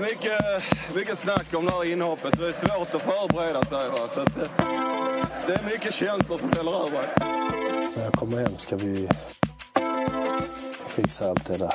Mycket, mycket snack om det här inhoppet. Det är svårt att förbereda sig. Va? Så att, det är mycket känslor som spelar över. När jag kommer hem ska vi fixa allt det där.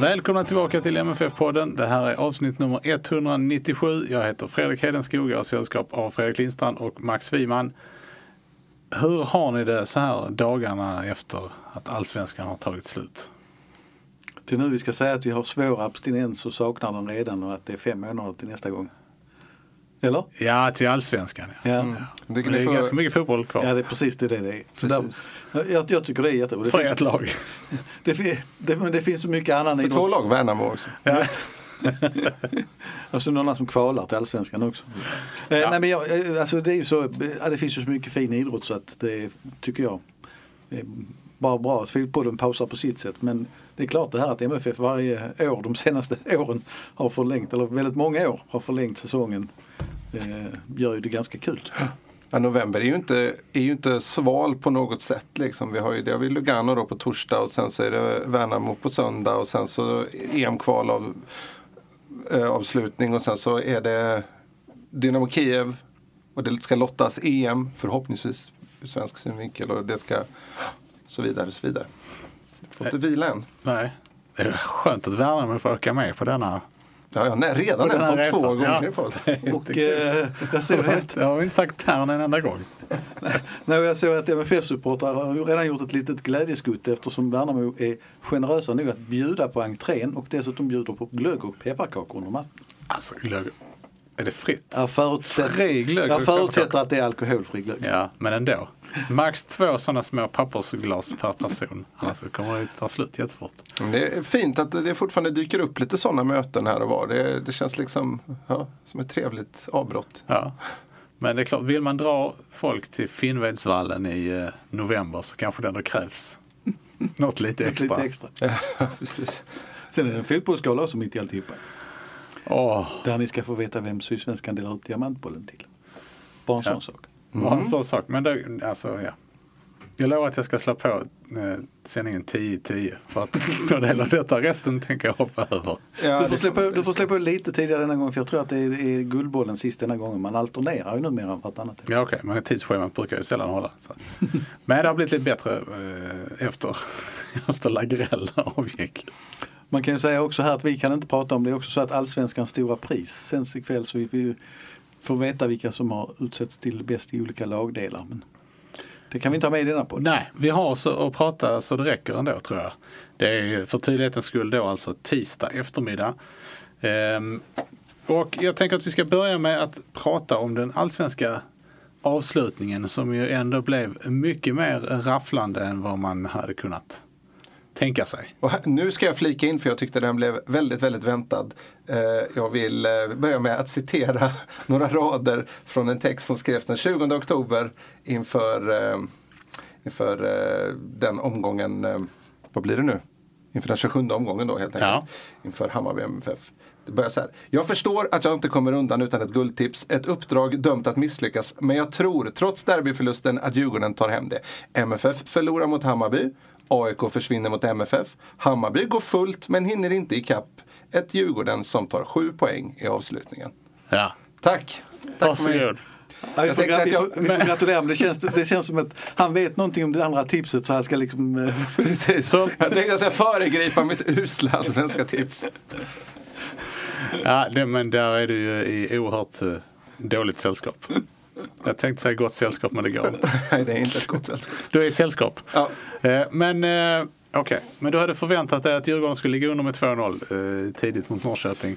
Välkomna tillbaka till MFF-podden. Det här är avsnitt nummer 197. Jag heter Fredrik Hedenskog. Jag har sällskap av Fredrik Lindstrand och Max Wiman. Hur har ni det så här dagarna efter att allsvenskan har tagit slut? Till nu vi ska säga att vi har svår abstinens och saknar den redan och att det är fem månader till nästa gång. Eller? Ja, till allsvenskan. Ja. Ja, Mm. Men det är ganska mycket fotboll kvar. ja det är precis det det är. Så Precis. där, jag, jag tycker det är jättebra. Det, För finns, ett lag. det, det, men det finns så mycket annan För två idrott. lag, Värnamo också. Ja. Och så några som kvalar till allsvenskan också. Eh, nej, men jag, eh, alltså det är ju så, ja, det finns ju så mycket fin idrott så att det tycker jag är bara bra att fotbollen pausar på sitt sätt. Men det är klart det här att MFF varje år de senaste åren har förlängt, eller väldigt många år har förlängt säsongen. Eh, gör ju det ganska kul. Ja, november är ju, inte, är ju inte sval på något sätt. Liksom. Vi har ju det har vi Lugano då på torsdag och sen så är det Värnamo på söndag och sen så EM-kval av, eh, avslutning och sen så är det Dynamo Kiev och det ska lottas EM förhoppningsvis ur svensk synvinkel och det ska så vidare så vidare. Får inte vila än. Nej. Det är skönt att Värnamo får åka med på denna. Ja, ja, nej, redan nämnt dem två gånger Ja. Och eh, jag såg att, Det har vi inte sagt här en enda gång. nej, jag såg att MFF-supportrar har redan gjort ett litet glädjeskutt eftersom Värnamo är generösa nog att bjuda på entrén och dessutom bjuder på glögg och pepparkakor under matchen. Alltså, glögg. Är det fritt? Jag förutsätter, jag förutsätter att det är alkoholfri glögg. Ja, men ändå. Max två sådana små pappersglas per person. Annars så kommer det ta slut jättefort. Det är fint att det fortfarande dyker upp lite sådana möten här och var. Det, det känns liksom ja, som ett trevligt avbrott. Ja. Men det är klart, vill man dra folk till Finnvedsvallen i eh, november så kanske det ändå krävs något lite extra. Lite extra. Ja, precis. Sen är det en fotbollsskala också mitt i alltihopa. Åh, Där ni ska få veta vem Sydsvenskan delar ut diamantbollen till. Bara en sån Ja. Sak. bara en sån sak. Men det, alltså, ja. Jag lovar att jag ska slå på eh, sändningen 10-10 för att ta del av detta. Resten tänker jag hoppa över. Ja, Du får, det slå på, vi du får lite tidigare denna gång för jag tror att det är, är guldbollen sist denna gången. Man alternerar ju numera vartannat. Ja okej, men tidsschemat brukar jag sällan hålla. Så. Men det har blivit lite bättre eh, efter, efter Lagrell avgick. Man kan ju säga också här att vi kan inte prata om det. är också så att Allsvenskans stora pris sänds ikväll så vi ju- får veta vilka som har utsetts till bäst i olika lagdelar. Men det kan vi inte ha med i denna podd. Nej, vi har så att prata så det räcker ändå tror jag. Det är för tydlighetens skull då alltså tisdag eftermiddag. Ehm, och jag tänker att vi ska börja med att prata om den allsvenska avslutningen som ju ändå blev mycket mer rafflande än vad man hade kunnat tänka sig. Här, nu ska jag flika in för jag tyckte den blev väldigt, väldigt väntad. Eh, jag vill eh, börja med att citera några rader från en text som skrevs den 20 oktober inför, eh, inför eh, den omgången, eh, vad blir det nu? Inför den 27 omgången då helt enkelt. Ja. Inför Hammarby MFF. Det börjar så här. Jag förstår att jag inte kommer undan utan ett guldtips. Ett uppdrag dömt att misslyckas. Men jag tror, trots derbyförlusten, att Djurgården tar hem det. MFF förlorar mot Hammarby. AIK försvinner mot MFF. Hammarby går fullt men hinner inte ikapp. Ett Djurgården som tar sju poäng i avslutningen. Ja, Tack! Tack varsågod. Ja, vi, Jag får, jag- vi får gratulera men det känns, det känns som att han vet någonting om det andra tipset så han ska liksom eh, Precis. Jag tänkte att jag ska föregripa mitt usla svenska tips. Ja, det, men där är du ju i oerhört eh, dåligt sällskap. Jag tänkte säga gott sällskap men det går inte. Nej, det är inte ett gott sällskap. Du är i sällskap. Ja. Eh, men eh, okej, men du hade förväntat dig att Djurgården skulle ligga under med 2-0 eh, tidigt mot Norrköping.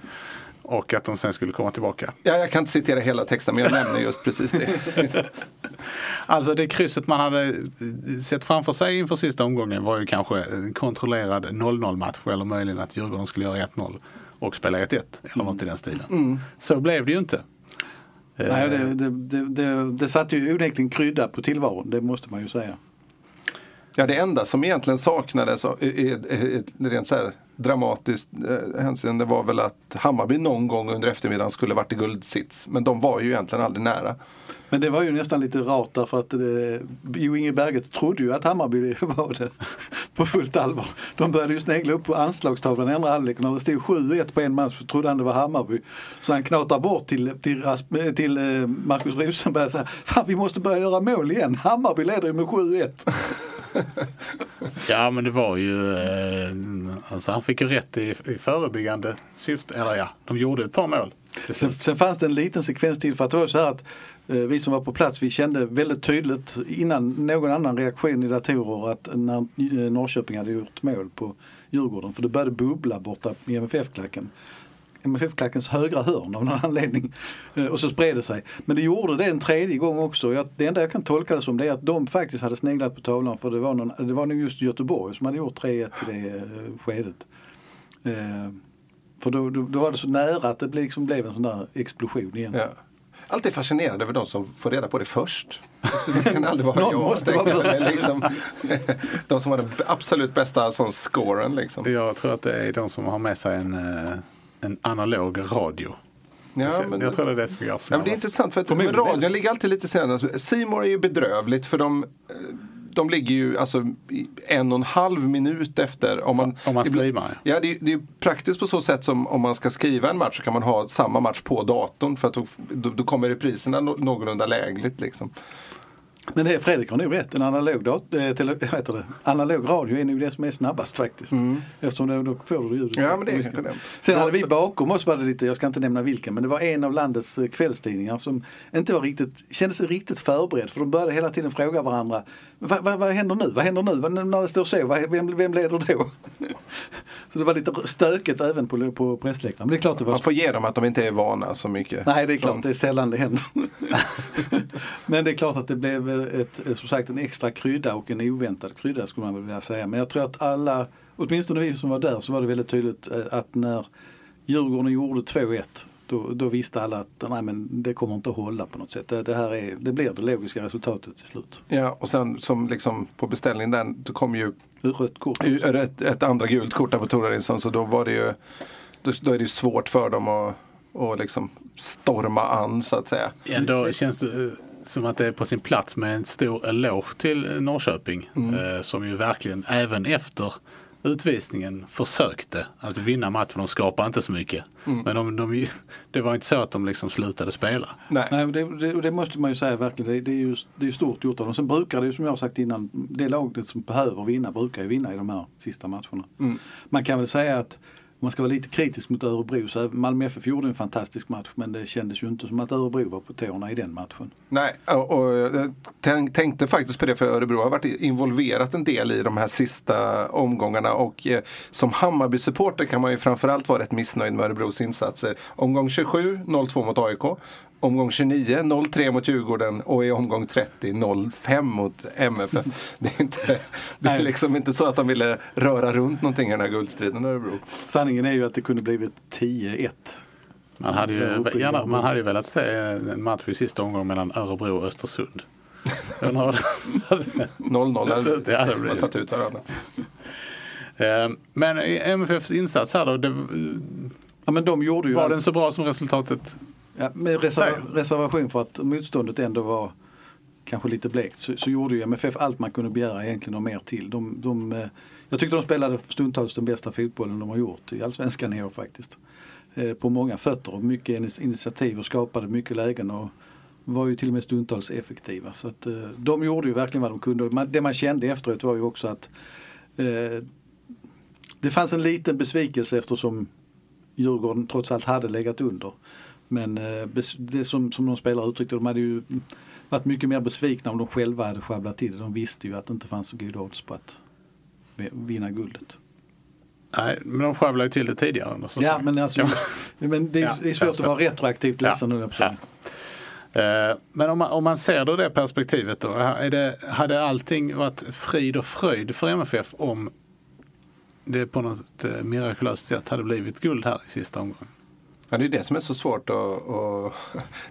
och att de sen skulle komma tillbaka. Ja, jag kan inte citera hela texten men jag nämner just precis det. Alltså det krysset man hade sett framför sig inför sista omgången var ju kanske en kontrollerad 0-0 match eller möjligen att Djurgården skulle göra 1-0 och spela 1-1 eller något i den stilen. Så blev det ju inte. Nej, det, det, det, det, satte ju onekligen krydda på tillvaron, det måste man ju säga. Ja, det enda som egentligen saknades i ett rent så här dramatiskt eh, hänseende var väl att Hammarby någon gång under eftermiddagen skulle varit i guldsits. Men de var ju egentligen aldrig nära. Men det var ju nästan lite rart därför att eh, Jo Inge Berget trodde ju att Hammarby var det på fullt allvar. De började ju snegla upp på anslagstavlan i andra halvlek när det stod 7-1 på en match så trodde han det var Hammarby. Så han knatar bort till, till, Rasm- till eh, Markus Rosenberg och säger Fan vi måste börja göra mål igen. Hammarby leder ju med 7-1. Ja men det var ju, eh, alltså han fick ju rätt i, i förebyggande syfte. Eller ja, de gjorde ett par mål. Sen, sen fanns det en liten sekvens till för att det var så här att eh, Eh, vi som var på plats vi kände väldigt tydligt innan någon annan reaktion i datorer att när eh, Norrköping hade gjort mål på Djurgården för det började bubbla borta i MFF-klacken. MFF-klackens högra hörn av någon anledning. Eh, och så spred det sig. Men det gjorde det en tredje gång också. Jag, det enda jag kan tolka det som det är att de faktiskt hade sneglat på tavlan för det var, någon, det var nog just Göteborg som hade gjort 3-1 i det skedet. För då, då, då var det så nära att det blev, liksom blev en sån där explosion igen. Ja. Alltid fascinerad över de som får reda på det först. Det kan aldrig vara jag. måste vara liksom, de som har den absolut bästa sån scoren. Liksom. Jag tror att det är de som har med sig en, eh, en analog radio. Ja, men, jag tror det är det som gör ja, men det är intressant för att radion ligger alltid lite senare. Simor är ju bedrövligt för de eh, de ligger ju alltså en och en halv minut efter. Om man, Om man streamar, Ja, det, är- det är ju praktiskt på så sätt som om man ska skriva en match så kan man ha samma match på datorn för att då, då, då kommer repriserna nå- någorlunda lägligt. Liksom. Men det, Fredrik har nog rätt. En analog, dat- eh, tele, det? analog radio är nog det som är snabbast faktiskt. Eftersom då, då får du ljudet. Mm. Ja, men det är. Sen hade vi bakom oss var det lite, jag ska inte nämna vilken, men det var en av landets eh, kvällstidningar som inte var riktigt, kände sig riktigt förberedd. För de började hela tiden fråga varandra, vad, vad, vad händer nu? Vad händer nu? Vad, när det står så, vad, vem, vem leder då? så det var lite stökigt även på, på pressläktaren. Men det är klart det var Man får ge dem att de inte är vana så mycket. Nej, det är klart. Det är sällan det händer. Men det är klart att det blev ett, som sagt en extra krydda och en oväntad krydda skulle man väl vilja säga. Men jag tror att alla, åtminstone vi som var där, så var det väldigt tydligt eh, att när Djurgården gjorde 2-1 då, då visste alla att nej, men det kommer inte att hålla på något sätt. Det, det här är, det blir det logiska resultatet till slut. Ja, och sen som liksom på beställning där, då kom ju Rött kort. ett, ett andra gult kort där på Torarinsson så då var det ju då, då är det ju svårt för dem att och liksom storma an så att säga. Ändå känns det eh, som att det är på sin plats med en stor eloge till Norrköping. Eh, som ju verkligen även efter utvisningen försökte att vinna matchen. De skapade inte så mycket. Men de, de, det var inte så att de liksom slutade spela. Nej. Nej, det, det, det måste man ju säga verkligen. Det, det, är ju, det är stort gjort av dem. Sen brukar det ju som jag har sagt innan, det laget som behöver vinna brukar ju vinna i de här sista matcherna. Man kan väl säga att man ska vara lite kritisk mot Örebro så Malmö FF gjorde en fantastisk match men det kändes ju inte som att Örebro var på tårna i den matchen. Nej, och, och jag tänkte faktiskt på det för Örebro har varit involverat en del i de här sista omgångarna och eh, som Hammarby-supporter kan man ju framförallt vara rätt missnöjd med Örebros insatser. Omgång 27, 0-2 mot AIK. Omgång 29, 0-3 mot Djurgården och i omgång 30, 0-5 mot MFF. Det är, inte, det är liksom inte så att de ville röra runt någonting i den här guldstriden Örebro. Sanningen är ju att det kunde blivit 10-1. Man hade, ju, gärna, man hade ju velat se en match i sista omgången mellan Örebro och Östersund. Jag undrar vad det- 0-0 hade man tagit ut varandra. Eh, Men i MFFs insats här då, det, Ja men de gjorde ju var allt- den så bra som resultatet? Ja, med Säg. reservation för att motståndet ändå var kanske lite blekt så, så gjorde ju MFF allt man kunde begära egentligen och mer till. De, de, eh, jag tyckte de spelade stundtals den bästa fotbollen de har gjort i Allsvenskan i år faktiskt. Eh, På många fötter och mycket ini- initiativ och skapade mycket lägen och var ju till och med stundtals effektiva. Så att, eh, de gjorde ju verkligen vad de kunde. Det man kände efteråt var ju också att eh, det fanns en liten besvikelse eftersom Djurgården trots allt hade legat under. Men eh, det som, som de spelare uttryckte, de hade ju varit mycket mer besvikna om de själva hade sjabblat till det. De visste ju att det inte fanns så goda odds på att vi- vinna guldet. Nej, men de sjabblade till det tidigare under Ja, säsongen. men, alltså, Ja. men det, är, Ja, det är svårt att vara retroaktivt ledsen nu. Ja. Eh, Men om man, om man ser det ur det perspektivet då. Det, hade allting varit frid och fröjd för MFF om det på något eh, mirakulöst sätt hade blivit guld här i sista omgången? Ja, det är det som är så svårt att, att...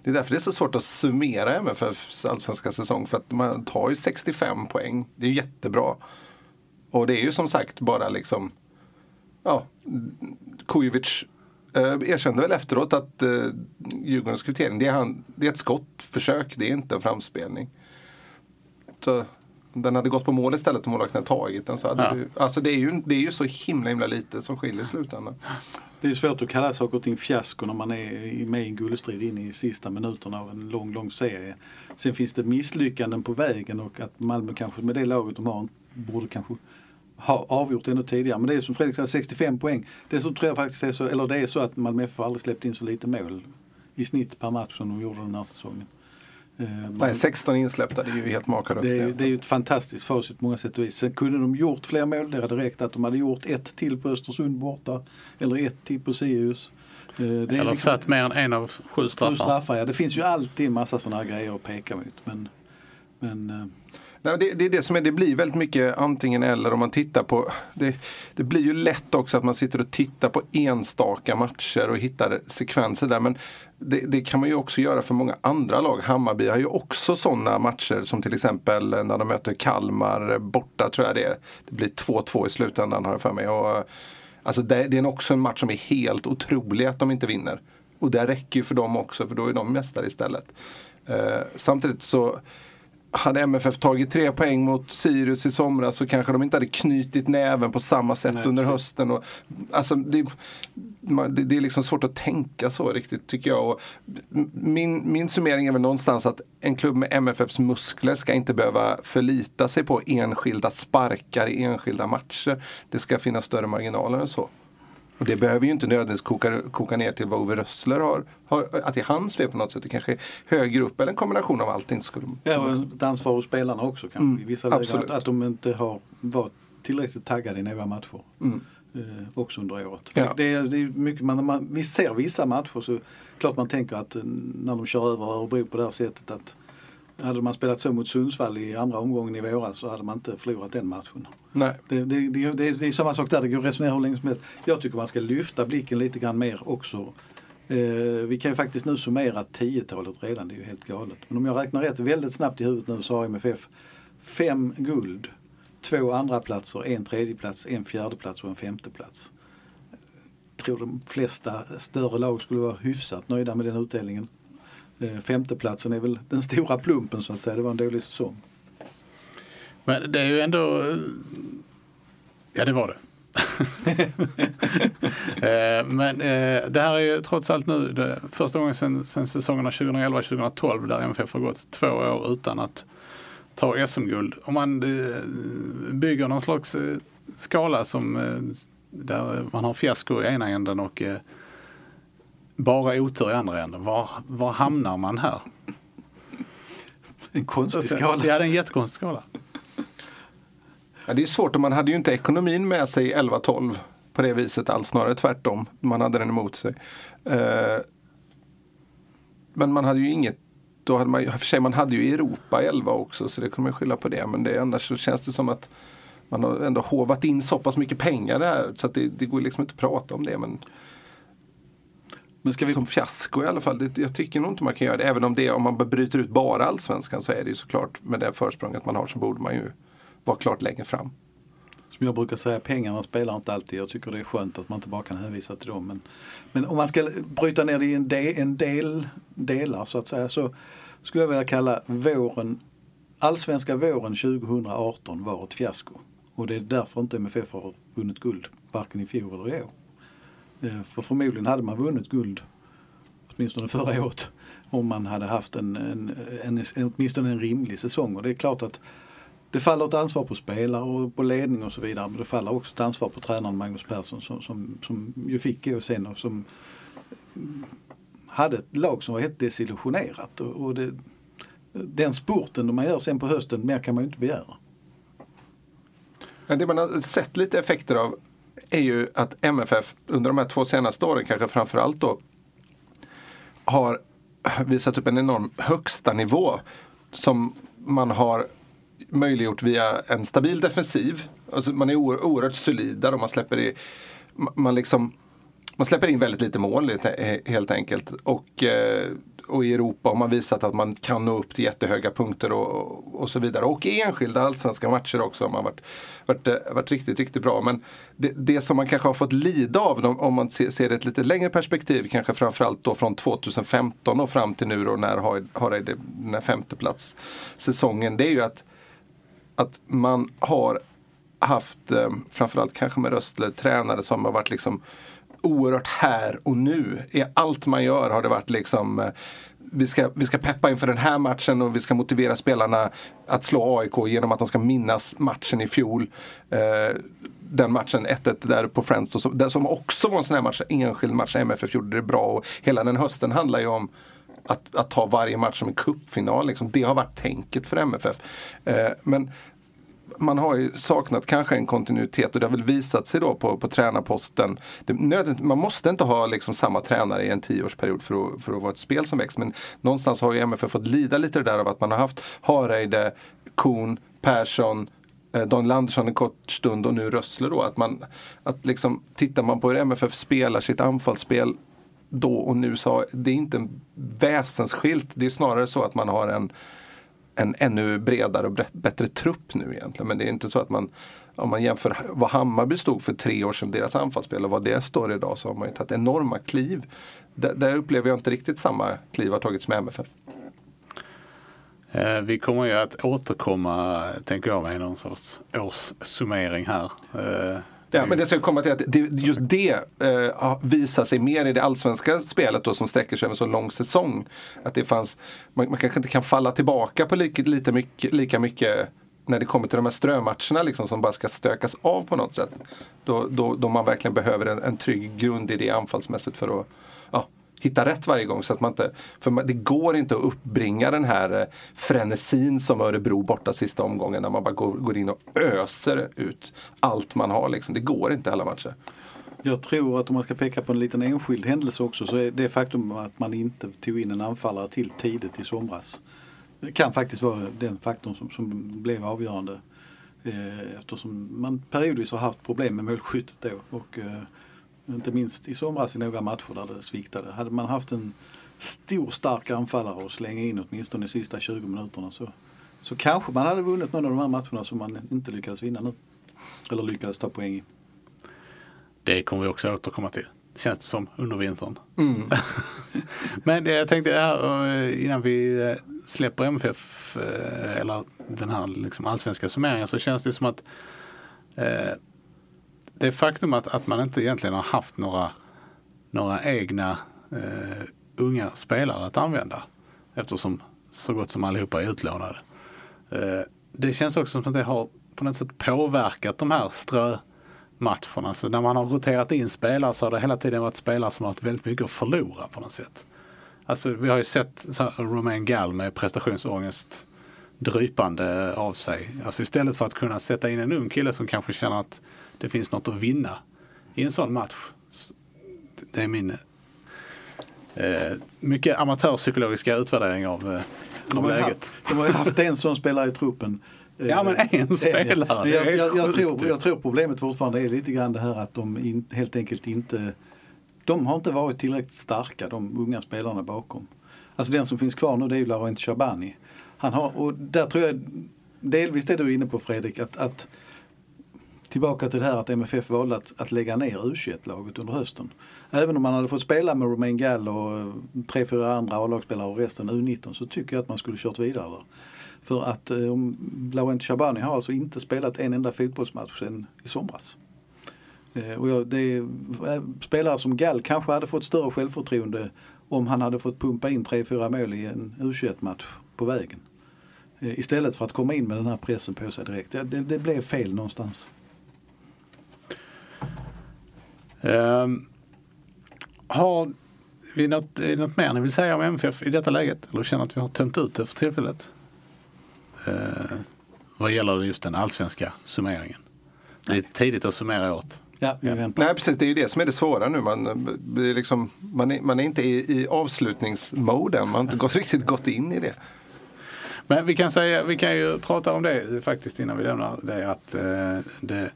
Det är därför det är så svårt att summera MFFs allsvenska säsong. För att man tar ju 65 poäng. Det är ju jättebra. Och det är ju som sagt bara liksom... Ja, Kujovic eh, erkände väl efteråt att eh, Djurgårdens kvittering, det är, han, det är ett skottförsök. Det är inte en framspelning. Så den hade gått på mål istället om målvakten hade tagit den. Så hade Ja. du, alltså det är, ju, det är ju så himla himla lite som skiljer i slutändan. Det är svårt att kalla saker och ting fiasko när man är med i en guldstrid in i sista minuterna av en lång, lång serie. Sen finns det misslyckanden på vägen och att Malmö kanske med det laget de har borde kanske ha avgjort ännu tidigare. Men det är som Fredrik sa, 65 poäng. Det som tror jag faktiskt är så, eller det är så att Malmö FF aldrig släppt in så lite mål i snitt per match som de gjorde den här säsongen. Eh, Nej, 16 insläppta, det är ju helt makalöst. det, det är ju ett fantastiskt facit på många sätt och vis. Sen kunde de gjort fler mål. Det hade räckt att de hade gjort ett till på Östersund borta. Eller ett till på Sirius. Eh, Det är Eller liksom- satt mer än en av sju Sju straffar. straffar, ja. Det finns ju alltid en massa sådana här grejer att peka mot. Men, men eh, Nej, det, det är det som är, det blir väldigt mycket antingen eller om man tittar på det, det blir ju lätt också att man sitter och tittar på enstaka matcher och hittar sekvenser där. Men det, det kan man ju också göra för många andra lag. Hammarby har ju också sådana matcher som till exempel när de möter Kalmar borta tror jag det är. Det blir 2-2 i slutändan har jag för mig. Och, alltså det, det är också en match som är helt otrolig att de inte vinner. Och det räcker ju för dem också för då är de mästare istället. Eh, samtidigt så hade MFF tagit tre poäng mot Sirius i somras så kanske de inte hade knutit näven på samma sätt Nej, under hösten. Och, alltså, det, det, det är liksom svårt att tänka så riktigt tycker jag. Och min, min summering är väl någonstans att en klubb med MFFs muskler ska inte behöva förlita sig på enskilda sparkar i enskilda matcher. Det ska finnas större marginaler än så. Och det behöver ju inte nödvändigtvis koka, koka ner till vad Ove Rössler har, har, att det är hans fel på något sätt. Det kanske är högre upp eller en kombination av allting. Skulle, ja, och ett ansvar hos spelarna också kanske. Mm, I vissa lägen att, att de inte har varit tillräckligt taggade i några matcher. Mm. Eh, också under året. Ja. Det, är, det är mycket, man, man, vi ser vissa matcher så klart man tänker att eh, när de kör över Örebro på det här sättet att hade man spelat så mot Sundsvall i andra omgången i våras så hade man inte förlorat den matchen. Nej. Det, det, det, det, det är samma sak där, det går att resonera hur länge som helst. Jag tycker man ska lyfta blicken lite grann mer också. Eh, vi kan ju faktiskt nu summera 10-talet redan, det är ju helt galet. Men om jag räknar rätt väldigt snabbt i huvudet nu så har MFF fem guld, två andra platser, en tredjeplats, en fjärdeplats och en femteplats. Jag tror de flesta större lag skulle vara hyfsat nöjda med den utdelningen. Eh, femteplatsen är väl den stora plumpen så att säga, det var en dålig säsong. Men det är ju ändå... eh, Ja, det var det. Eh, Men det här är ju trots allt nu det första gången sedan, sedan säsongerna 2011-2012 där MFF har gått två år utan att ta SM-guld. Om man bygger någon slags skala som där man har fiasko i ena änden och bara otur i andra änden. Var, var hamnar man här? En konstig skala. Ja, det är en jättekonstig skala. Ja, det är svårt och man hade ju inte ekonomin med sig 11-12 på det viset alls, snarare tvärtom. Man hade den emot sig. Eh, men man hade ju inget då hade man, för sig, man hade ju Europa 11 också så det kunde man skylla på det. Men det, annars så känns det som att man har ändå hovat in så pass mycket pengar där så att det, det går liksom inte att prata om det. Men Men ska vi som fiasko i alla fall. Det, jag tycker nog inte man kan göra det. Även om, det, om man bryter ut bara allsvenskan så är det ju såklart med det försprånget man har så borde man ju vara klart längre fram. Som jag brukar säga, pengarna spelar inte alltid. Jag tycker det är skönt att man inte bara kan hänvisa till dem. Men, men om man ska bryta ner det i en, de, en del delar så att säga så skulle jag vilja kalla våren, allsvenska våren 2018 var ett fiasko. Och det är därför inte MFF har vunnit guld, varken i fjol eller i år. Eh, för förmodligen hade man vunnit guld, åtminstone förra året, om man hade haft en, en, en, en, åtminstone en rimlig säsong. Och det är klart att det faller ett ansvar på spelare och på ledning och så vidare. Men det faller också ett ansvar på tränaren Magnus Persson som, som, som ju fick gå sen och som hade ett lag som var helt desillusionerat. Och, och det, den spurten man gör sen på hösten, mer kan man ju inte begära. Det man har sett lite effekter av är ju att MFF under de här två senaste åren, kanske framförallt då, har visat upp en enorm högsta nivå som man har möjliggjort via en stabil defensiv. Alltså man är oerhört solid där och man släpper i, man liksom man släpper in väldigt lite mål helt enkelt. Och, eh, och i Europa har man visat att man kan nå upp till jättehöga punkter och, och så vidare. Och i enskilda allsvenska matcher också har man varit, varit, eh, varit riktigt, riktigt bra. Men det, det som man kanske har fått lida av om man ser det ett lite längre perspektiv, kanske framförallt då från 2015 och fram till nu då när har, har den här femteplats säsongen. Det är ju att, att man har haft, eh, framförallt kanske med Röstler, tränare som har varit liksom oerhört här och nu. I allt man gör har det varit liksom eh, vi ska, vi ska peppa inför den här matchen och vi ska motivera spelarna att slå AIK genom att de ska minnas matchen i fjol. Eh, den matchen 1-1 där på Friends, och så, där som också var en sån här match, enskild match, MFF gjorde det bra och hela den hösten handlar ju om att, att ta varje match som en cupfinal. Liksom. Det har varit tänket för MFF. Eh, men man har ju saknat kanske en kontinuitet och det har väl visat sig då på, på tränarposten. Det, man måste inte ha liksom samma tränare i en tioårsperiod för att, för att vara ett spel som växer. Men någonstans har ju MFF fått lida lite det där av att man har haft Hareide, Kuhn, Persson, eh, Daniel Andersson en kort stund och nu Rössle då. Att man, att liksom, tittar man på hur MFF spelar sitt anfallsspel då och nu så det är inte väsensskilt. Det är snarare så att man har en en ännu bredare och bättre trupp nu egentligen. Men det är inte så att man om man jämför vad Hammarby stod för tre år sedan, deras anfallsspel och vad det står idag så har man ju tagit enorma kliv. Där, där upplever jag inte riktigt samma kliv har tagits med MFF. Eh, vi kommer ju att återkomma, tänker jag, med någon sorts årssummering här. Eh, Ja, men det ska komma till att det, just det eh, visar sig mer i det allsvenska spelet då som sträcker sig över så lång säsong. Att det fanns, man, man kanske inte kan falla tillbaka på lika, lite mycket, lika mycket när det kommer till de här strömatcherna liksom, som bara ska stökas av på något sätt. Då, då, då man verkligen behöver en, en trygg det anfallsmässigt för att hitta rätt varje gång. Så att man inte, för det går inte att uppbringa den här eh, frenesin som Örebro borta sista omgången när man bara går, går in och öser ut allt man har. Liksom. Det går inte alla matcher. Jag tror att om man ska peka på en liten enskild händelse också så är det faktum att man inte tog in en anfallare till tidigt i somras. Det kan faktiskt vara den faktorn som, som blev avgörande. Eh, eftersom man periodvis har haft problem med målskyttet då. Och, eh, inte minst i somras i några matcher där det sviktade. Hade man haft en stor stark anfallare och slänga in åtminstone de sista 20 minuterna så, så kanske man hade vunnit någon av de här matcherna som man inte lyckades vinna nu. Eller lyckades ta poäng i. Det kommer vi också återkomma till. Känns det som under vintern. Mm. Men det jag tänkte här, eh, innan vi eh, släpper MFF eh, eller den här liksom allsvenska summeringen så känns det som att eh, det faktum att, att man inte egentligen har haft några, några egna eh, unga spelare att använda eftersom så gott som allihopa är utlånade. Eh, det känns också som att det har på något sätt påverkat de här strömatcherna. Så när man har roterat in spelare så har det hela tiden varit spelare som har haft väldigt mycket att förlora på något sätt. Alltså vi har ju sett Romain Gall med prestationsångest drypande av sig. Alltså istället för att kunna sätta in en ung kille som kanske känner att det finns något att vinna i en sån match. Det är min eh, mycket amatörpsykologiska utvärdering av, eh, de av läget. Haft, de har ju haft en sån spelare i truppen. Ja men en spelare. Jag, jag, jag, tror, jag tror problemet fortfarande är lite grann det här att de in, helt enkelt inte de har inte varit tillräckligt starka, de unga spelarna bakom. Alltså den som finns kvar nu det är ju Laurent Chabani. Han har, och där tror jag, delvis det du är inne på Fredrik, att, att tillbaka till det här att MFF valde att, att lägga ner U21-laget under hösten. Även om man hade fått spela med Romain Gall och tre, fyra andra A-lagsspelare och resten U19 så tycker jag att man skulle kört vidare där. För att um, Laurent Chabani har alltså inte spelat en enda fotbollsmatch sedan i somras. Eh, och jag, det är, eh, spelare som Gall kanske hade fått större självförtroende om han hade fått pumpa in tre, fyra mål i en U21-match på vägen. Eh, istället för att komma in med den här pressen på sig direkt. Det, det, det blev fel någonstans. Um, har vi något, något mer ni vill säga om MFF i detta läget? Eller känner att vi har tömt ut det för tillfället? Uh, vad gäller just den allsvenska summeringen. Det är lite tidigt att summera åt. Ja, vi väntar. Nej precis, det är ju det som är det svåra nu. Man, det är liksom, man, är, man är inte i, i avslutningsmoden. Man har inte gått, riktigt gått in i det. Men vi kan, säga, vi kan ju prata om det faktiskt innan vi lämnar det. Att, eh, det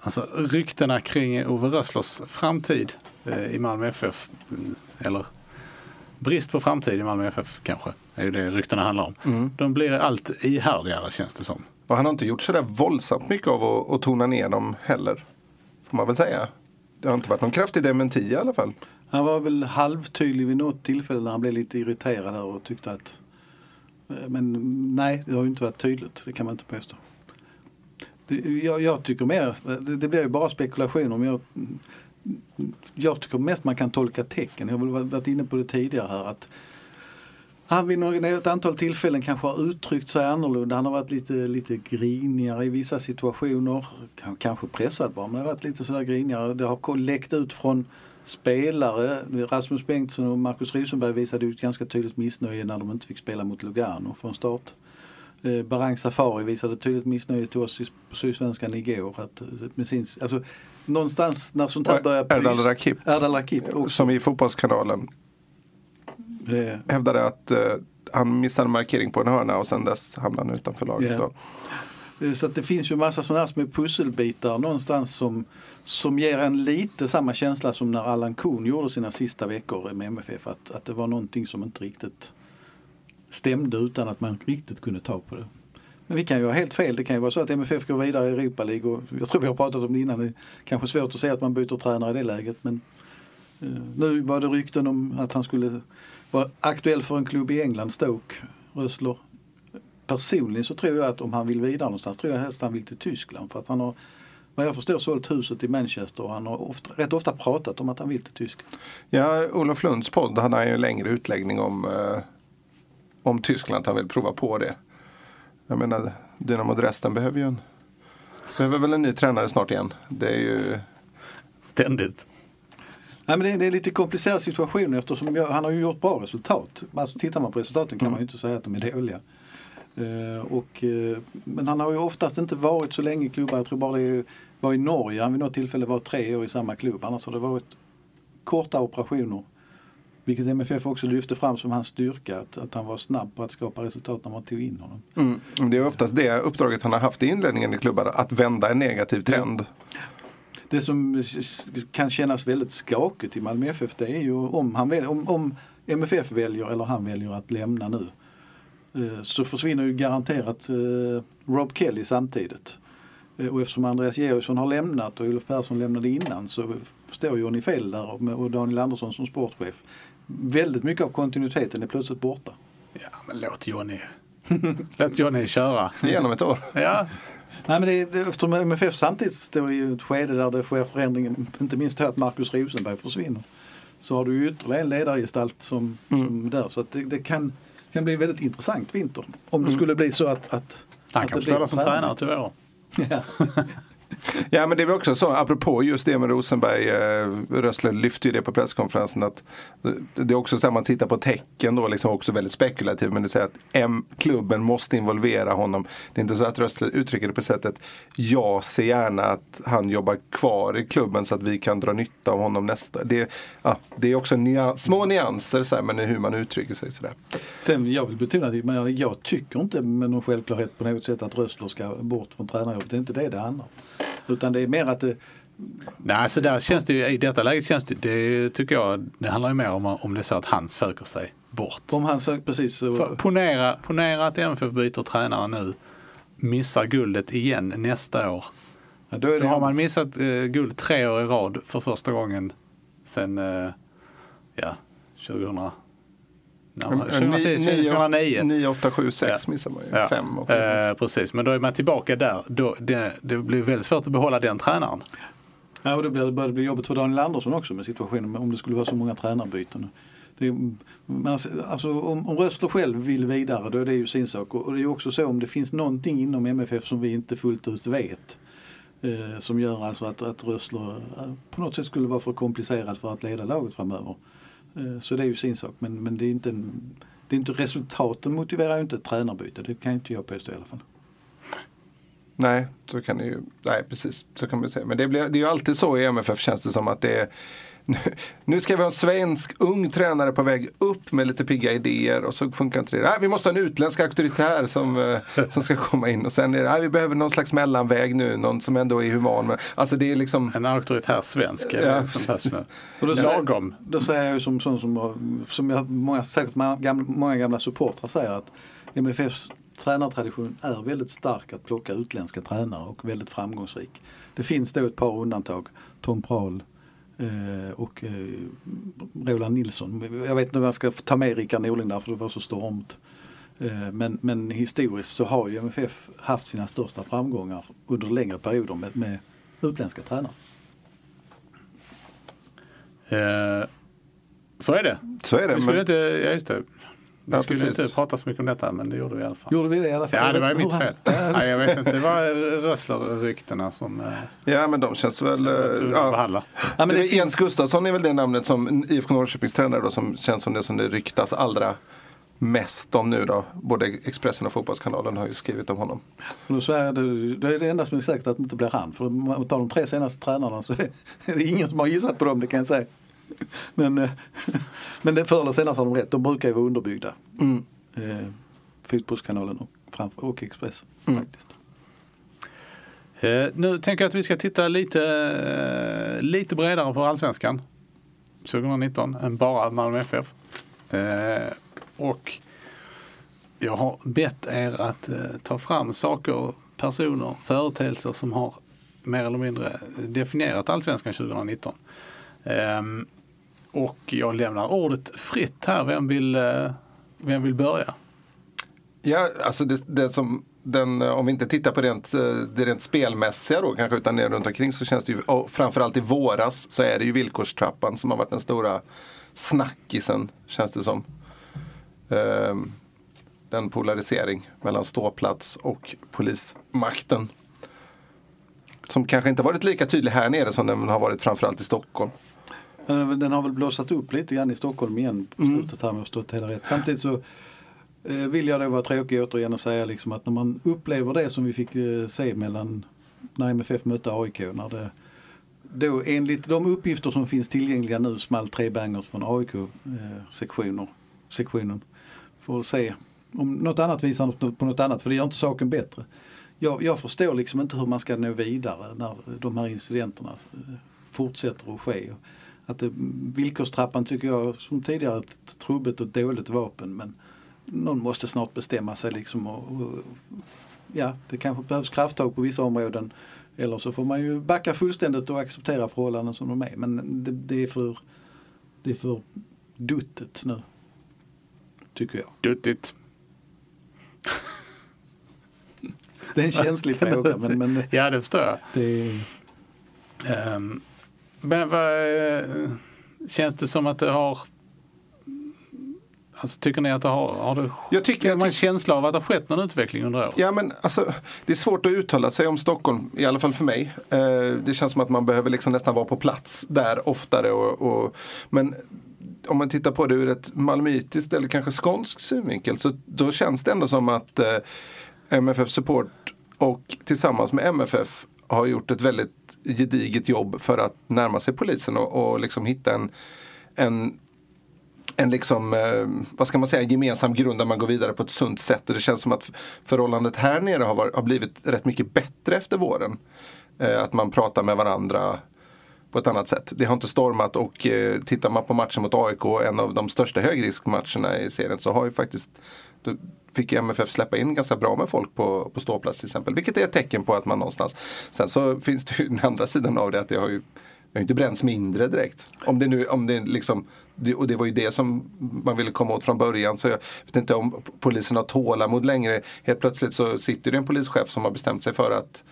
alltså, ryktena kring Ove Rösslers framtid eh, i Malmö FF, eller brist på framtid i Malmö FF kanske, är ju det ryktena handlar om. Mm. De blir allt ihärdigare känns det som. Och han har inte gjort sådär våldsamt mycket av att, att tona ner dem heller. Får man väl säga. Det har inte varit någon kraftig dementi i alla fall. Han var väl halvtydlig vid något tillfälle när han blev lite irriterad och tyckte att Eh, men nej, det har ju inte varit tydligt. Det kan man inte påstå. Jag, jag tycker mer, det, det blir ju bara spekulationer men jag, jag tycker mest man kan tolka tecken. Jag har varit inne på det tidigare här att han vid något- ett antal tillfällen kanske har uttryckt sig annorlunda. Han har varit lite, lite grinigare i vissa situationer. Kanske pressad bara, men har varit lite sådär grinigare. Det har läckt ut från spelare. Rasmus Bengtsson och Marcus Rosenberg visade ett ganska tydligt missnöje när de inte fick spela mot Lugano från start. Eh, Barang Safari visade tydligt missnöje till oss på Sydsvenskan igår. Att, eh, med sin, alltså, någonstans när sånt här börjar Erdal Rakip. Erdal Rakip. Som i Fotbollskanalen Eh, hävdade att eh, han missade markering på en hörna och sen dess hamnade han utanför laget. Eh, Så att det finns ju massa sådana här små pusselbitar någonstans som, som ger en lite samma känsla som när Allan Kuhn gjorde sina sista veckor med MFF. Att, att det var någonting som inte riktigt stämde utan att man riktigt kunde ta på det. Men vi kan ju ha helt fel. Det kan ju vara så att MFF går vidare i Europa League och jag tror vi har pratat om det innan. Det är kanske svårt att säga att man byter tränare i det läget men eh, nu var det rykten om att han skulle vara aktuell för en klubb i England, Stoke, Rössler. Personligen så tror jag att om han vill vidare någonstans tror jag helst han vill till Tyskland för att han har vad jag förstår sålt huset i Manchester och han har ofta, rätt ofta pratat om att han vill till Tyskland. Ja, Olof Lunds podd hade han ju en längre utläggning om, eh, om Tyskland, att han vill prova på det. Jag menar, Dynamo Dresden behöver ju en, behöver väl en ny tränare snart igen. Det är ju, Ständigt. Nej, men det, är, det är lite komplicerad situation eftersom jag, han har ju gjort bra resultat. Alltså, tittar man på resultaten kan man ju inte säga att de är dåliga. Eh, och, eh, men han har ju oftast inte varit så länge i klubbar. Jag tror bara det var i Norge han vid något tillfälle var tre år i samma klubb. Annars har det varit korta operationer. Vilket MFF också lyfte fram som hans styrka. Att, att han var snabb på att skapa resultat när man tog in honom. mm, det är oftast det uppdraget han har haft i inledningen i klubbar, att vända en negativ trend. Det som kan kännas väldigt skakigt i Malmö FF det är ju om, han väl, om, om MFF väljer eller han väljer att lämna nu. Eh, Så försvinner ju garanterat eh, Rob Kelly samtidigt. Eh, Och eftersom Andreas Georgsson har lämnat och Olof Persson lämnade innan så står Johnny Fell där och- Daniel Andersson som sportchef. Väldigt mycket av kontinuiteten är plötsligt borta. Ja, men låt Johnny, låt Johnny köra. Genom ett år. Ja, Nej men det, är- eftersom MFF samtidigt står i ett skede där det sker förändringar, inte minst att Marcus Rosenberg försvinner. Så har du ytterligare en ledargestalt som, som där. Så att det, det kan, kan bli väldigt intressant vinter. Om det skulle bli så att, att han att kan som tränare till. Ja. Ja men det är väl också så, apropå just det med Rosenberg, eh, Rössler lyfte ju det på presskonferensen att det är också så här man tittar på tecken då, liksom också väldigt spekulativt, men det säger att M, klubben måste involvera honom. Det är inte så att Rössler uttrycker det på sättet, jag ser gärna att han jobbar kvar i klubben så att vi kan dra nytta av honom nästa. Det, ja, det är också nyans, små nyanser så här, men hur man uttrycker sig sådär. Sen jag vill betona att jag, jag tycker inte med någon självklarhet på något sätt att Rössler ska bort från tränarjobbet. Det är inte det det handlar om. Utan det är mer att det, Nej, så där känns det ju, i detta läget känns det, det tycker jag, det handlar ju mer om om det är så att han söker sig bort. om han söker precis så, ponera, ponera att MFF byter tränare nu, missar guldet igen nästa år. ja, då Då har man missat eh, guld tre år i rad för första gången sen, eh, ja, 2000. Ja, 2010, 2009. 9, 8, 7, 6 Ja. missar man ju. Ja, Fem och eh, precis, men då är man tillbaka där. Då, det, det blir väldigt svårt att behålla den tränaren. Ja, och då blir det, börjar det bli jobbigt för Daniel Andersson också med situationen om det skulle vara så många tränarbyten. Det men alltså, alltså, om, om Rössler själv vill vidare då är det ju sin sak. Och, och det är ju också så om det finns någonting inom MFF som vi inte fullt ut vet. Eh, som gör alltså att, att Rössler eh, på något sätt skulle vara för komplicerad för att leda laget framöver. Eh, så det är ju sin sak. Men, men det är inte en, det är inte resultaten motiverar ju inte ett tränarbyte. Det kan inte jag påstå i alla fall. Nej, så kan det ju, nej precis, så kan man säga. Men det, blir, det är ju alltid så i MFF känns det som att det är nu ska vi ha en svensk ung tränare på väg upp med lite pigga idéer och så funkar inte det. Nej, vi måste ha en utländsk auktoritär som, eh, som ska komma in och sen är det, nej, vi behöver någon slags mellanväg nu, någon som ändå är human. Men, alltså det är liksom... En auktoritär svensk är Ja, som. Och då säger- Lagom. Då säger jag ju som som, har- som jag, många, säkert många gamla, många gamla supportrar säger att MFFs tränartradition är väldigt stark att plocka utländska tränare och väldigt framgångsrik. Det finns då ett par undantag. Tom Prahl och eh, Roland Nilsson. Jag vet inte om jag ska ta med Rickard Norling där för det var så stormt. Eh, men, men historiskt så har ju MFF haft sina största framgångar under längre perioder med, med utländska tränare. Eh, så är det. Så är det. Vi Men, inte, ja just det. Vi Ja, skulle precis. inte prata så mycket om detta men det gjorde vi i alla fall. Gjorde vi det i alla fall? Ja, det var ju mitt fel. Nej, jag vet inte, det var Rössler-ryktena som eh, ja men de känns väl... eh, Ja. Ja, men det det är finns, Jens Gustafsson är väl det namnet som IFK Norrköpings tränare då, som känns som det som det ryktas allra mest om nu då. Både Expressen och Fotbollskanalen har ju skrivit om honom. Och då så är det, det är det enda som är säkert att det inte blir han. För om man tar de tre senaste tränarna så är det ingen som har gissat på dem, det kan jag säga. Men, eh, men förr eller senare så har de rätt. De brukar ju vara underbyggda. Mm. Eh, Fotbollskanalen och, framför, och Expressen. Mm. Faktiskt. Eh, nu tänker jag att vi ska titta lite, lite bredare på allsvenskan 2019 än bara Malmö FF. Eh, och jag har bett er att eh, ta fram saker, personer, företeelser som har mer eller mindre definierat allsvenskan 2019. Ehm, och jag lämnar ordet fritt här. Vem vill, eh, vem vill börja? Ja, alltså det, det som den, eh, om vi inte tittar på rent, eh, det rent spelmässiga då kanske utan det runt omkring så känns det ju, och framförallt i våras så är det ju villkorstrappan som har varit den stora snackisen känns det som. Ehm, den polarisering mellan ståplats och polismakten. Som kanske inte varit lika tydlig här nere som den har varit framförallt i Stockholm. Men Den har väl blossat upp lite grann i Stockholm igen på Mm. slutet här har förstått hela rätt. Samtidigt så eh, vill jag då vara tråkig återigen och säga liksom att när man upplever det som vi fick eh, se mellan när MFF mötte AIK. När det, då enligt de uppgifter som finns tillgängliga nu small tre bangers från AIK-sektioner. sektionen. Får se om något annat visar på något annat för det gör inte saken bättre. Jag, jag förstår liksom inte hur man ska nå vidare när de här incidenterna eh, fortsätter att ske. Att det, villkorstrappan tycker jag som tidigare ett trubbigt och dåligt vapen men någon måste snart bestämma sig liksom och, och ja, det kanske behövs krafttag på vissa områden. Eller så får man ju backa fullständigt och acceptera förhållanden som de är. Men det, det är för det är för duttet nu. Tycker jag. Duttigt. Det är en känslig fråga men, men Ja, det förstår jag. det Ehm, men vad, eh, känns det som att det har Alltså tycker ni att det har, har det, Jag tycker att- man en känsla av att det har skett någon utveckling under året? Ja men alltså, det är svårt att uttala sig om Stockholm, i alla fall för mig. Eh, det känns som att man behöver liksom nästan vara på plats där oftare. Och, och, men om man tittar på det ur ett malmöitiskt eller kanske skånsk synvinkel så då känns det ändå som att eh, MFF Support och tillsammans med MFF har gjort ett väldigt gediget jobb för att närma sig polisen och, och liksom hitta en, en en liksom, eh, vad ska man säga, gemensam grund där man går vidare på ett sunt sätt. Och det känns som att förhållandet här nere har, varit, har blivit rätt mycket bättre efter våren. Eh, att man pratar med varandra på ett annat sätt. Det har inte stormat och eh, tittar man på matchen mot AIK, en av de största högriskmatcherna i serien, så har ju faktiskt då fick ju MFF släppa in ganska bra med folk på, på ståplats till exempel. Vilket är ett tecken på att man någonstans. Sen så finns det ju den andra sidan av det att det har ju det har inte bränts mindre direkt. Om det nu, om det liksom, det, och det var ju det som man ville komma åt från början. Så jag vet inte om polisen har tålamod längre. Helt plötsligt så sitter det en polischef som har bestämt sig för att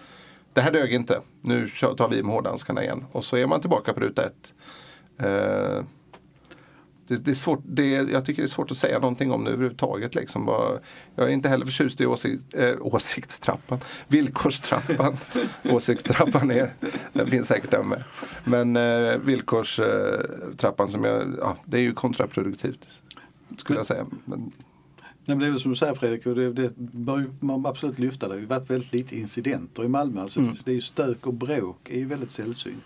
det här dög inte. Nu tar vi med hårdhandskarna igen. Och så är man tillbaka på ruta ett. Eh, det, det är svårt, det, jag tycker det är svårt att säga någonting om det överhuvudtaget. Liksom. Jag är inte heller förtjust i åsikt, eh, åsiktstrappan, villkorstrappan. Åsiktstrappan är, den finns säkert där med. Men eh, villkorstrappan som jag, ja, det är ju kontraproduktivt. Skulle jag säga. Men, Nej, men det är som du säger Fredrik, och det, det bör man absolut lyfta. Det har ju varit väldigt lite incidenter i Malmö. Alltså, Mm. Det är ju stök och bråk är ju väldigt sällsynt.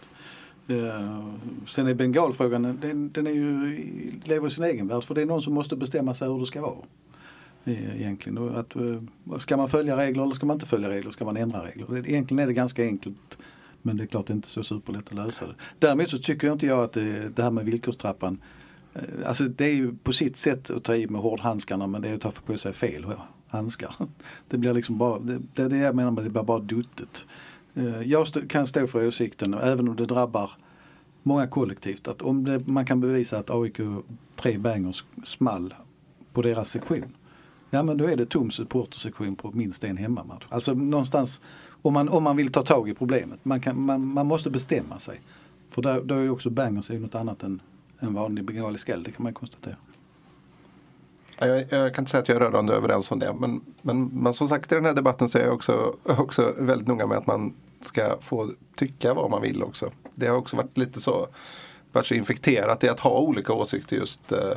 Uh, sen är bengalfrågan, den, den är ju, lever i sin egen värld för det är någon som måste bestämma sig hur det ska vara. Eh, Egentligen. Att, eh, ska man följa regler eller ska man inte följa regler? Ska man ändra regler? Egentligen är det ganska enkelt. Men det är klart det är inte så superlätt att lösa det. Däremot så tycker inte jag att det, det här med villkorstrappan Eh, alltså det är ju på sitt sätt att ta i med hårdhandskarna men det är att ta på sig fel handskar. Det blir liksom bara, det, det är det jag menar med det blir bara duttigt. Eh, jag stå, kan stå för åsikten, även om det drabbar många kollektivt, att om det, man kan bevisa att AIK tre bangers small på deras sektion. Ja men då är det tom supportersektion på minst en hemmamatch. Alltså någonstans, om man, om man vill ta tag i problemet, man, kan, man, man måste bestämma sig. För då, då är ju också bangers något annat än en vanlig bengalisk eld, det kan man konstatera. Jag, jag kan inte säga att jag är rörande överens om det. Men, men, men som sagt i den här debatten så är jag också, också väldigt noga med att man ska få tycka vad man vill också. Det har också varit lite så, varit så infekterat i att ha olika åsikter just eh,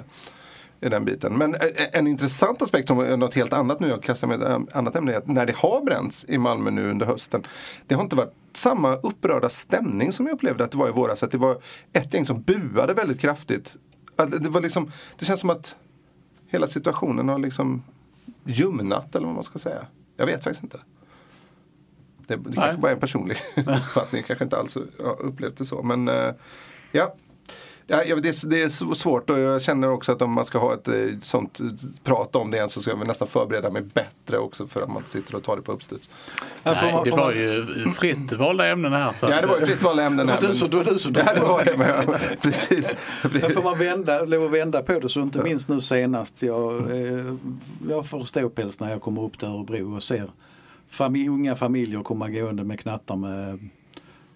i den biten. Men en intressant aspekt som är något helt annat nu, jag kastar med ett annat ämne, är att när det har bränts i Malmö nu under hösten. Det har inte varit samma upprörda stämning som jag upplevde att det var i våras. Att det var ett gäng som buade väldigt kraftigt. Att Det, var liksom, det känns som att hela situationen har liksom ljumnat eller vad man ska säga. Jag vet faktiskt inte. Det, det kanske bara är en personlig uppfattning. kanske inte alls har upplevt det så. Men ja. Ja, det, är, det är så svårt och jag känner också att om man ska ha ett eh, sånt eh, prat om det igen så ska jag nästan förbereda mig bättre också för att man sitter och tar det på uppstuds. Nej, man- det var man- ju fritt valda ämnen här. Så Ja, det var ju fritt valda ämnen Det här. var du men- som- det var du Ja, det var det. Men, ja, precis. Men får man vända, lov att vända på det så inte minst nu senast. Jag, eh, jag får ståpäls när jag kommer upp till Örebro och ser familj, unga familjer komma gående med knattar med,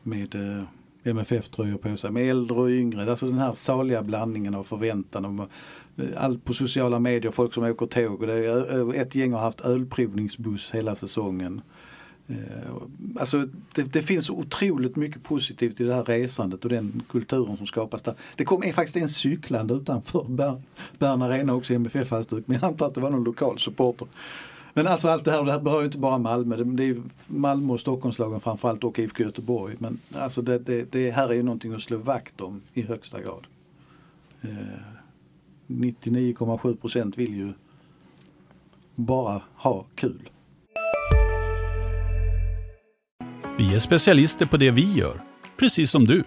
med eh, MFF-tröjor på sig. Med äldre och yngre. Alltså den här saliga blandningen av förväntan. Och, eh, allt på sociala medier, folk som åker tåg. Och det är, eh, ett gäng har haft ölprovningsbuss hela säsongen. Eh, alltså det, det finns otroligt mycket positivt i det här resandet och den kulturen som skapas där. Det kom faktiskt en cyklande utanför Bern, Bern Arena också i MFF-halsduk men jag antar att det var någon lokal supporter. Men alltså allt det här, det här berör ju inte bara Malmö. Det, är ju Malmö och Stockholmslagen framförallt och IFK Göteborg. Men alltså det, det, det här är ju någonting att slå vakt om i högsta grad. Eh, 99,7 procent vill ju bara ha kul. Vi är specialister på det vi gör, precis som du.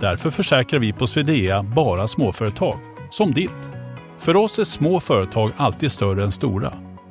Därför försäkrar vi på Swedea bara småföretag, som ditt. För oss är små företag alltid större än stora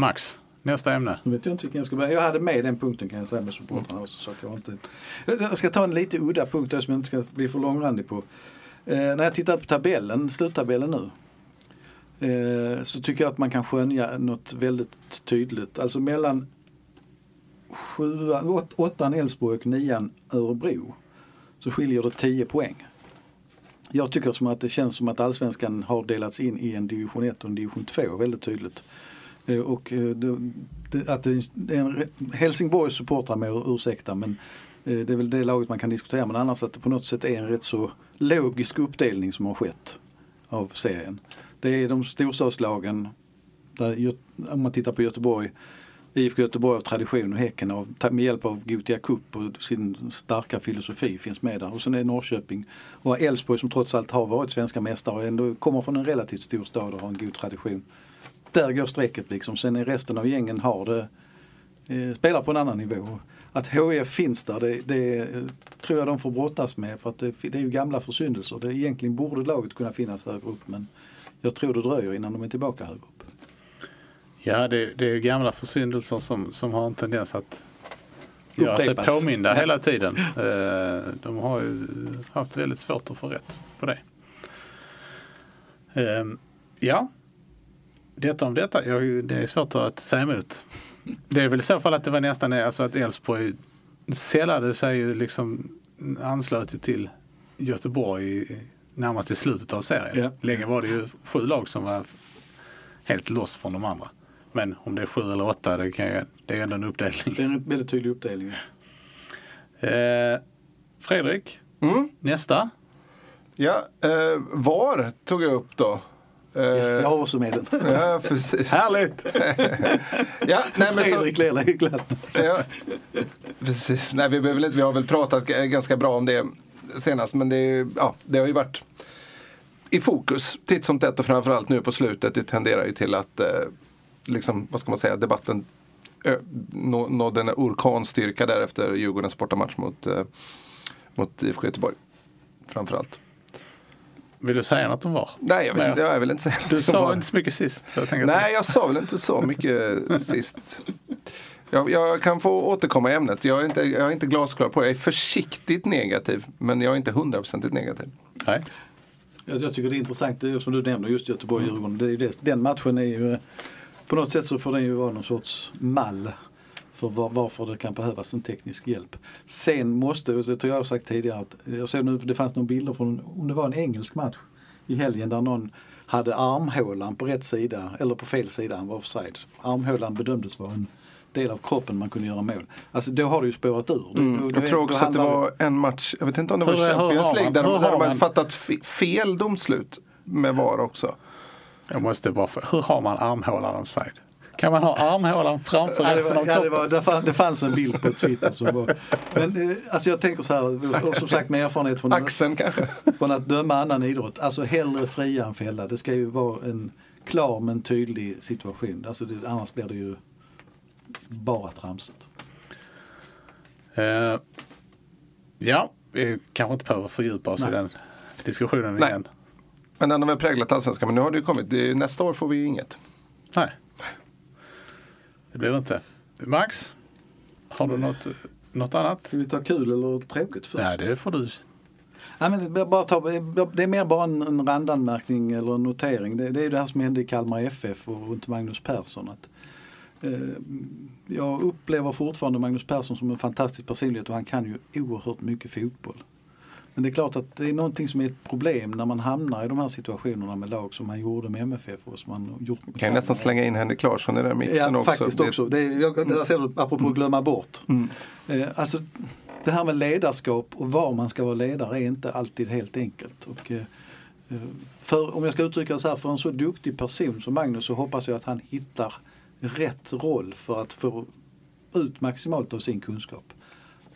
Max, nästa ämne. Nu vet jag inte vilken jag ska börja. Jag hade med den punkten kan jag säga med supportrarna också. Så att jag, inte... jag ska ta en lite udda punkt som jag inte ska bli för långrandig på. Eh, när jag tittar på tabellen, sluttabellen nu. Eh, så tycker jag att man kan skönja något väldigt tydligt. Alltså mellan sjuan, åt, åttan Elfsborg och nian Örebro. Så skiljer det 10 poäng. Jag tycker som att det känns som att allsvenskan har delats in i en division 1 och en division 2 väldigt tydligt. Eh, och eh, det, det, att det det är en, Helsingborgs supportrar med ursäkta men eh, det är väl det laget man kan diskutera men annars att det på något sätt är en rätt så logisk uppdelning som har skett av serien. Det är de storstadslagen, där, om man tittar på Göteborg, IFK Göteborg av tradition och Häcken av, med hjälp av Gothia Cup och sin starka filosofi finns med där. Och sen är Norrköping och Elfsborg som trots allt har varit svenska mästare och ändå kommer från en relativt stor stad och har en god tradition. Där går strecket liksom. Sen är resten av gängen har det, eh, spelar på en annan nivå. Att HF finns där, det, det tror jag de får brottas med för att det, det är ju gamla försyndelser. Det, egentligen borde laget kunna finnas högre upp men jag tror det dröjer innan de är tillbaka högre upp. Ja, det, det är ju gamla försyndelser som, som har en tendens att göra sig påminda hela tiden. Eh, De har ju haft väldigt svårt att få rätt på det. Eh, Ja, detta om detta, jag, det är svårt att säga emot. Det är väl i så fall att det var nästan alltså att Elfsborg sällade sig ju liksom anslöt till Göteborg i- närmast i slutet av serien. Ja. Länge var det ju sju lag som var helt loss från de andra. Men om det är sju eller åtta, det, kan jag, det är ändå en uppdelning. Det är en väldigt tydlig uppdelning. Eh, Fredrik, Mm. nästa. Ja, eh, VAR tog jag upp då. Eh, Yes, jag har också med den. Ja, precis. Härligt! Ja, nej, men så, Fredrik ler ju glatt. ja, precis. Nej, vi, behöver inte, vi har väl pratat ganska bra om det senast, men det, ja, det har ju varit i fokus titt som tätt och framförallt nu på slutet. Det tenderar ju till att, eh, liksom, vad ska man säga, debatten nå- nådde en orkanstyrka där efter Djurgårdens bortamatch mot, eh, mot IFK Göteborg. Framförallt. Vill du säga något om VAR? Nej, jag, vet, inte, jag vill inte säga Du sa VAR. inte så mycket sist. Så jag Nej, jag sa väl inte så mycket sist. Jag, jag kan få återkomma i ämnet. Jag är, inte, jag är inte glasklar på det. Jag är försiktigt negativ, men jag är inte hundraprocentigt negativ. Nej. Jag, jag tycker det är intressant, det är som du nämner, just Göteborg-Djurgården. Den matchen är ju, eh, på något sätt så får den ju vara någon sorts mall för var, varför det kan behövas en teknisk hjälp. Sen måste, och det tror jag har sagt tidigare, att jag ser nu, det fanns några bilder från, om det var en engelsk match i helgen där någon hade armhålan på rätt sida eller på fel sida, han var offside. Armhålan bedömdes vara en del av kroppen man kunde göra mål. Alltså då har det ju spårat ur. Då- då- Mm, Jag tror också att det var en match, jag vet inte om det var Hur- Champions man- League, där, de- där de hade fattat fe- fel domslut med VAR också. Jag måste bara för, hur har man armhålan offside? Kan man ha armhålan framför Ja, det, resten var, av ja, det, kroppen? var, det, fanns, det fanns en bild på Twitter som var... Men eh, alltså jag tänker så här, och som sagt med erfarenhet från, Axeln kanske. från att döma annan idrott. Alltså hellre fria än fälla. Det ska ju vara en klar men tydlig situation. Alltså det, annars blir det ju bara tramsigt. Eh, ja, vi kanske inte behöver fördjupa oss i Nej. den diskussionen Nej. igen. Men den har väl präglat allsvenskan, men nu har det ju kommit. Det, nästa år får vi ju inget. Nej. Det blir det inte. Max, har du något, något annat? Ska vi ta kul eller tråkigt först? Nej, det får du. Nej, men det, bara ta, det är mer bara en, en randanmärkning eller en notering. Det, det är det här som hände i Kalmar FF och runt Magnus Persson. Att, eh, jag upplever fortfarande Magnus Persson som en fantastisk personlighet och han kan ju oerhört mycket fotboll. Men det är klart att det är någonting som är ett problem när man hamnar i de här situationerna med lag som man gjorde med MFF och som man gjort med Kan ju nästan slänga in Henrik Larsson i den mixen Ja, också. faktiskt också. Det är, jag, där ser du, apropå glömma bort. Mm. Eh, alltså, det här med ledarskap och var man ska vara ledare är inte alltid helt enkelt. Och, eh, eh, för, om jag ska uttrycka det så här, för en så duktig person som Magnus så hoppas jag att han hittar rätt roll för att få ut maximalt av sin kunskap.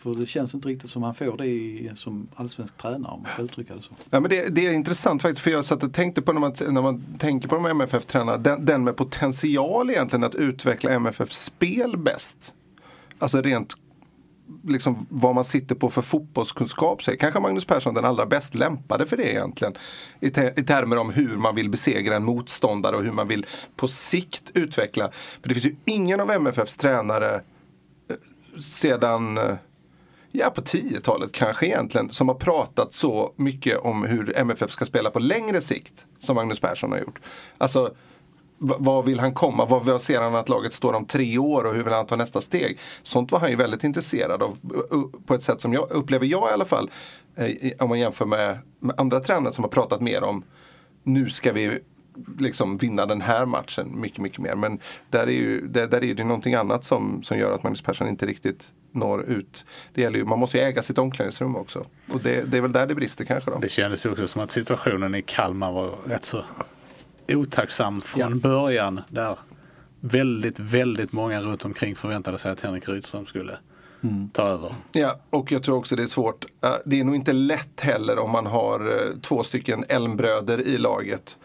För det känns inte riktigt som han får det i, som allsvensk tränare om man uttrycka det så. Ja, men det, det är intressant faktiskt för jag satt och tänkte på när man, när man tänker på de MFF-tränarna, den, den med potential egentligen att utveckla MFFs spel bäst. Alltså rent liksom vad man sitter på för fotbollskunskap. Så är kanske Magnus Persson den allra bäst lämpade för det egentligen. I, te, I termer om hur man vill besegra en motståndare och hur man vill på sikt utveckla. För det finns ju ingen av MFFs tränare eh, sedan eh, ja, på 10-talet kanske egentligen, som har pratat så mycket om hur MFF ska spela på längre sikt som Magnus Persson har gjort. Alltså, vad vill han komma? Vad ser han att laget står om tre år och hur vill han ta nästa steg? Sånt var han ju väldigt intresserad av på ett sätt som jag upplever jag i alla fall. Eh, om man jämför med, med andra tränare som har pratat mer om nu ska vi liksom vinna den här matchen mycket, mycket mer. Men där är, ju, där, där är det någonting annat som, som gör att Magnus Persson inte riktigt når ut. Det gäller ju, man måste ju äga sitt omklädningsrum också. Och det, det är väl där det brister kanske då. Det kändes ju också som att situationen i Kalmar var rätt så otacksam från Ja. början. Där väldigt, väldigt många runt omkring förväntade sig att Henrik Rydström skulle ta över. Ja, och jag tror också det är svårt. Eh, Det är nog inte lätt heller om man har eh, två stycken Elmbröder i laget.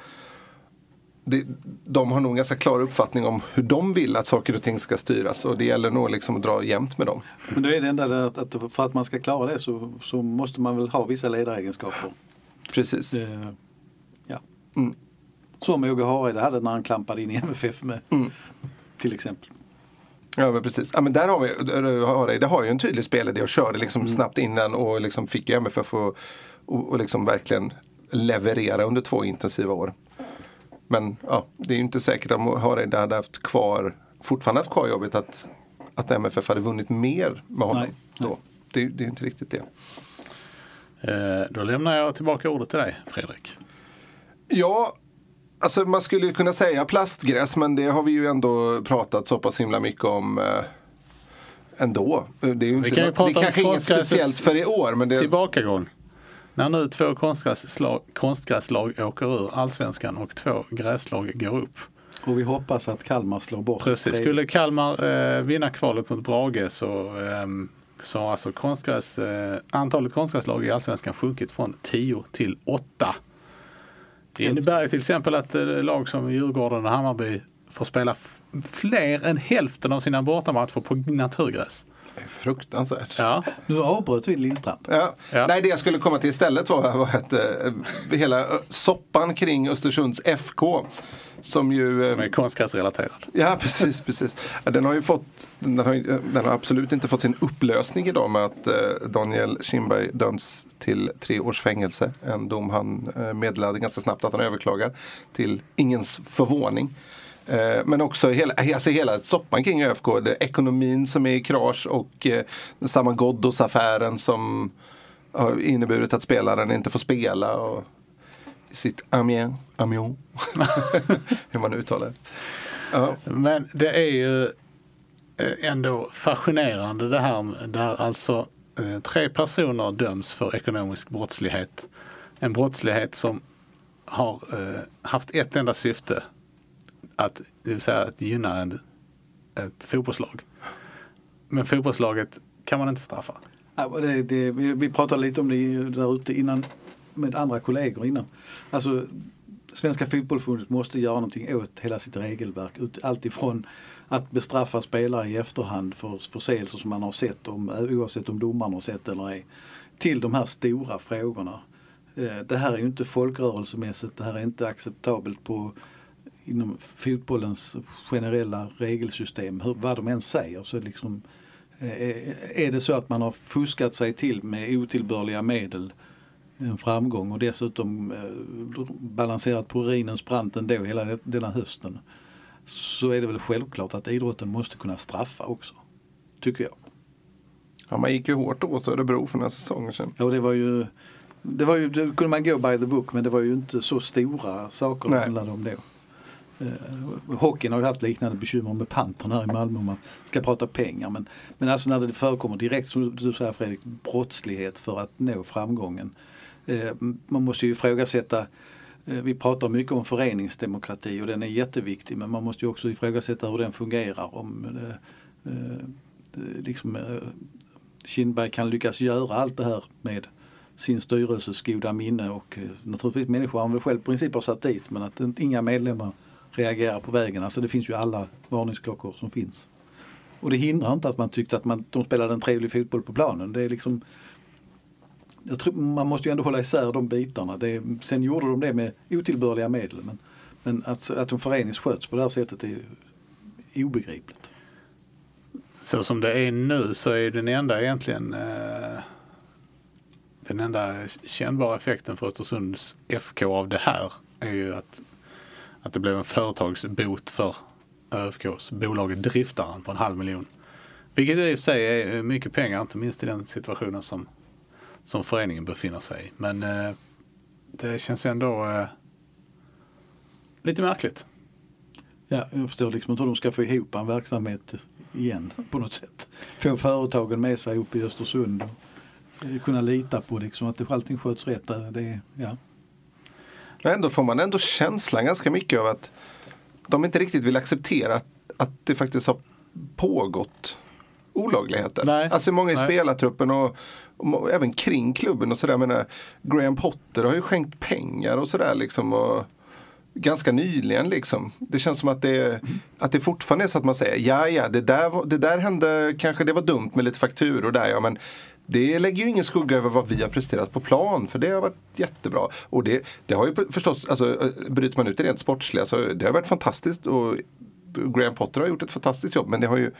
Det, de har nog en ganska klar uppfattning om hur de vill att saker och ting ska styras och det gäller nog liksom att dra jämnt med dem. Men då är det där att, att för att man ska klara det så, så måste man väl ha vissa ledaregenskaper. Precis. Eh, ja. Mm. Som Åge Hareide hade när han klampade in i MFF med Mm. till exempel. Ja men precis. Ja, men där har vi, har det, det har ju en tydlig spelidé och körde liksom snabbt innan och liksom fick ju MFF och, och, och liksom verkligen leverera under två intensiva år. Men ja, det är ju inte säkert att Hareide hade haft kvar, fortfarande haft kvar jobbet att, att MFF hade vunnit mer med honom Nej, då. Det, det är inte riktigt det. Eh, då lämnar jag tillbaka ordet till dig Fredrik. Ja, alltså man skulle ju kunna säga plastgräs men det har vi ju ändå pratat så pass himla mycket om eh, ändå. Det är, ju inte, kan ju det prata är om kanske inget speciellt för i år. Men det, Tillbakagång. När nu två konstgräslag, konstgräslag åker ur allsvenskan och två gräslag går upp. Och vi hoppas att Kalmar slår bort Precis, skulle Kalmar eh, vinna kvalet mot Brage så, ehm, så har alltså konstgräs, eh, antalet konstgräslag i allsvenskan sjunkit från 10 till 8. Det innebär till exempel att eh, lag som Djurgården och Hammarby får spela fler än hälften av sina bortamatcher på naturgräs. Fruktansvärt. Ja, Nu avbröt vi Lindstrand. Ja. Ja. Nej, det jag skulle komma till istället var, var att eh, hela ö, soppan kring Östersunds FK som ju... eh, som är konstgräsrelaterad. Ja, precis. precis. Den har ju fått, den har, den har absolut inte fått sin upplösning idag med att eh, Daniel Kindberg döms till tre års fängelse. En dom han eh, meddelade ganska snabbt att han överklagar till ingens förvåning. Eh, men också hela, alltså hela soppan kring ÖFK. Det, ekonomin som är i krasch och eh, den samma Ghoddos-affären som har inneburit att spelaren inte får spela. Och, sitt Amiens, Amiens, hur man uttalar det. Ja. Men det är ju eh, ändå fascinerande det här där alltså tre personer döms för ekonomisk brottslighet. En brottslighet som har haft ett enda syfte. Att, det vill säga att gynna en, ett fotbollslag. Men fotbollslaget kan man inte straffa. Ja, det, det, vi, vi pratade lite om det där ute innan med andra kollegor innan. Alltså Svenska fotbollförbundet måste göra någonting åt hela sitt regelverk. Alltifrån att bestraffa spelare i efterhand för förseelser som man har sett, om, oavsett om domaren har sett eller ej. Till de här stora frågorna. Eh, det här är ju inte folkrörelsemässigt, det här är inte acceptabelt på inom fotbollens generella regelsystem, hur, vad de än säger. Så liksom, eh, är det så att man har fuskat sig till med otillbörliga medel en framgång och dessutom eh, balanserat på urinens brant ändå hela denna hösten. Så är det väl självklart att idrotten måste kunna straffa också. Tycker jag. Ja, man gick ju hårt åt Örebro för några säsonger sedan. Ja, det var ju det var ju, det kunde man gå by the book men det var ju inte så stora saker det handlade om då. Eh, hockeyn har ju haft liknande bekymmer med Pantern här i Malmö om man ska prata pengar. Men, men alltså när det förekommer direkt, som du säger Fredrik, brottslighet för att nå framgången. Eh, man måste ju ifrågasätta eh, vi pratar mycket om föreningsdemokrati och den är jätteviktig men man måste ju också ifrågasätta hur den fungerar. Om eh, eh, liksom, eh, Kindberg kan lyckas göra allt det här med sin styrelses goda minne och eh, naturligtvis människor han väl själv i princip har satt dit men att inga medlemmar reagerar på vägen. Alltså det finns ju alla varningsklockor som finns. Och det hindrar inte att man tyckte att man, de spelade en trevlig fotboll på planen. Det är liksom jag tror, man måste ju ändå hålla isär de bitarna. Det, sen gjorde de det med otillbörliga medel. Men, men att, att en förening sköts på det här sättet är ju obegripligt. Så som det är nu så är den enda egentligen eh, den enda kännbara effekten för Östersunds FK av det här är ju att, att det blev en företagsbot för ÖFKs bolaget Driftaren på en halv miljon. Vilket i och för sig är mycket pengar, inte minst i den situationen som, som föreningen befinner sig i. Men eh, det känns ändå eh, lite märkligt. Ja, jag förstår liksom inte hur de ska få ihop en verksamhet igen på något sätt. Få företagen med sig upp i Östersund och eh, kunna lita på liksom att allting sköts rätt där. Det, ja. Men ändå får man ändå känslan ganska mycket av att de inte riktigt vill acceptera att, att det faktiskt har pågått olagligheter. Nej. Alltså många i Nej. spelartruppen och, och även kring klubben och sådär. Graham Potter har ju skänkt pengar och sådär liksom. Och, ganska nyligen liksom. Det känns som att det, att det fortfarande är så att man säger ja ja det där, var- det där hände, kanske det var dumt med lite fakturor där ja men det lägger ju ingen skugga över vad vi har presterat på plan för det har varit jättebra. Och det, det har ju förstås, alltså eh, bryter man ut det rent sportsliga så det har varit fantastiskt och Graham Potter har gjort ett fantastiskt jobb men det har ju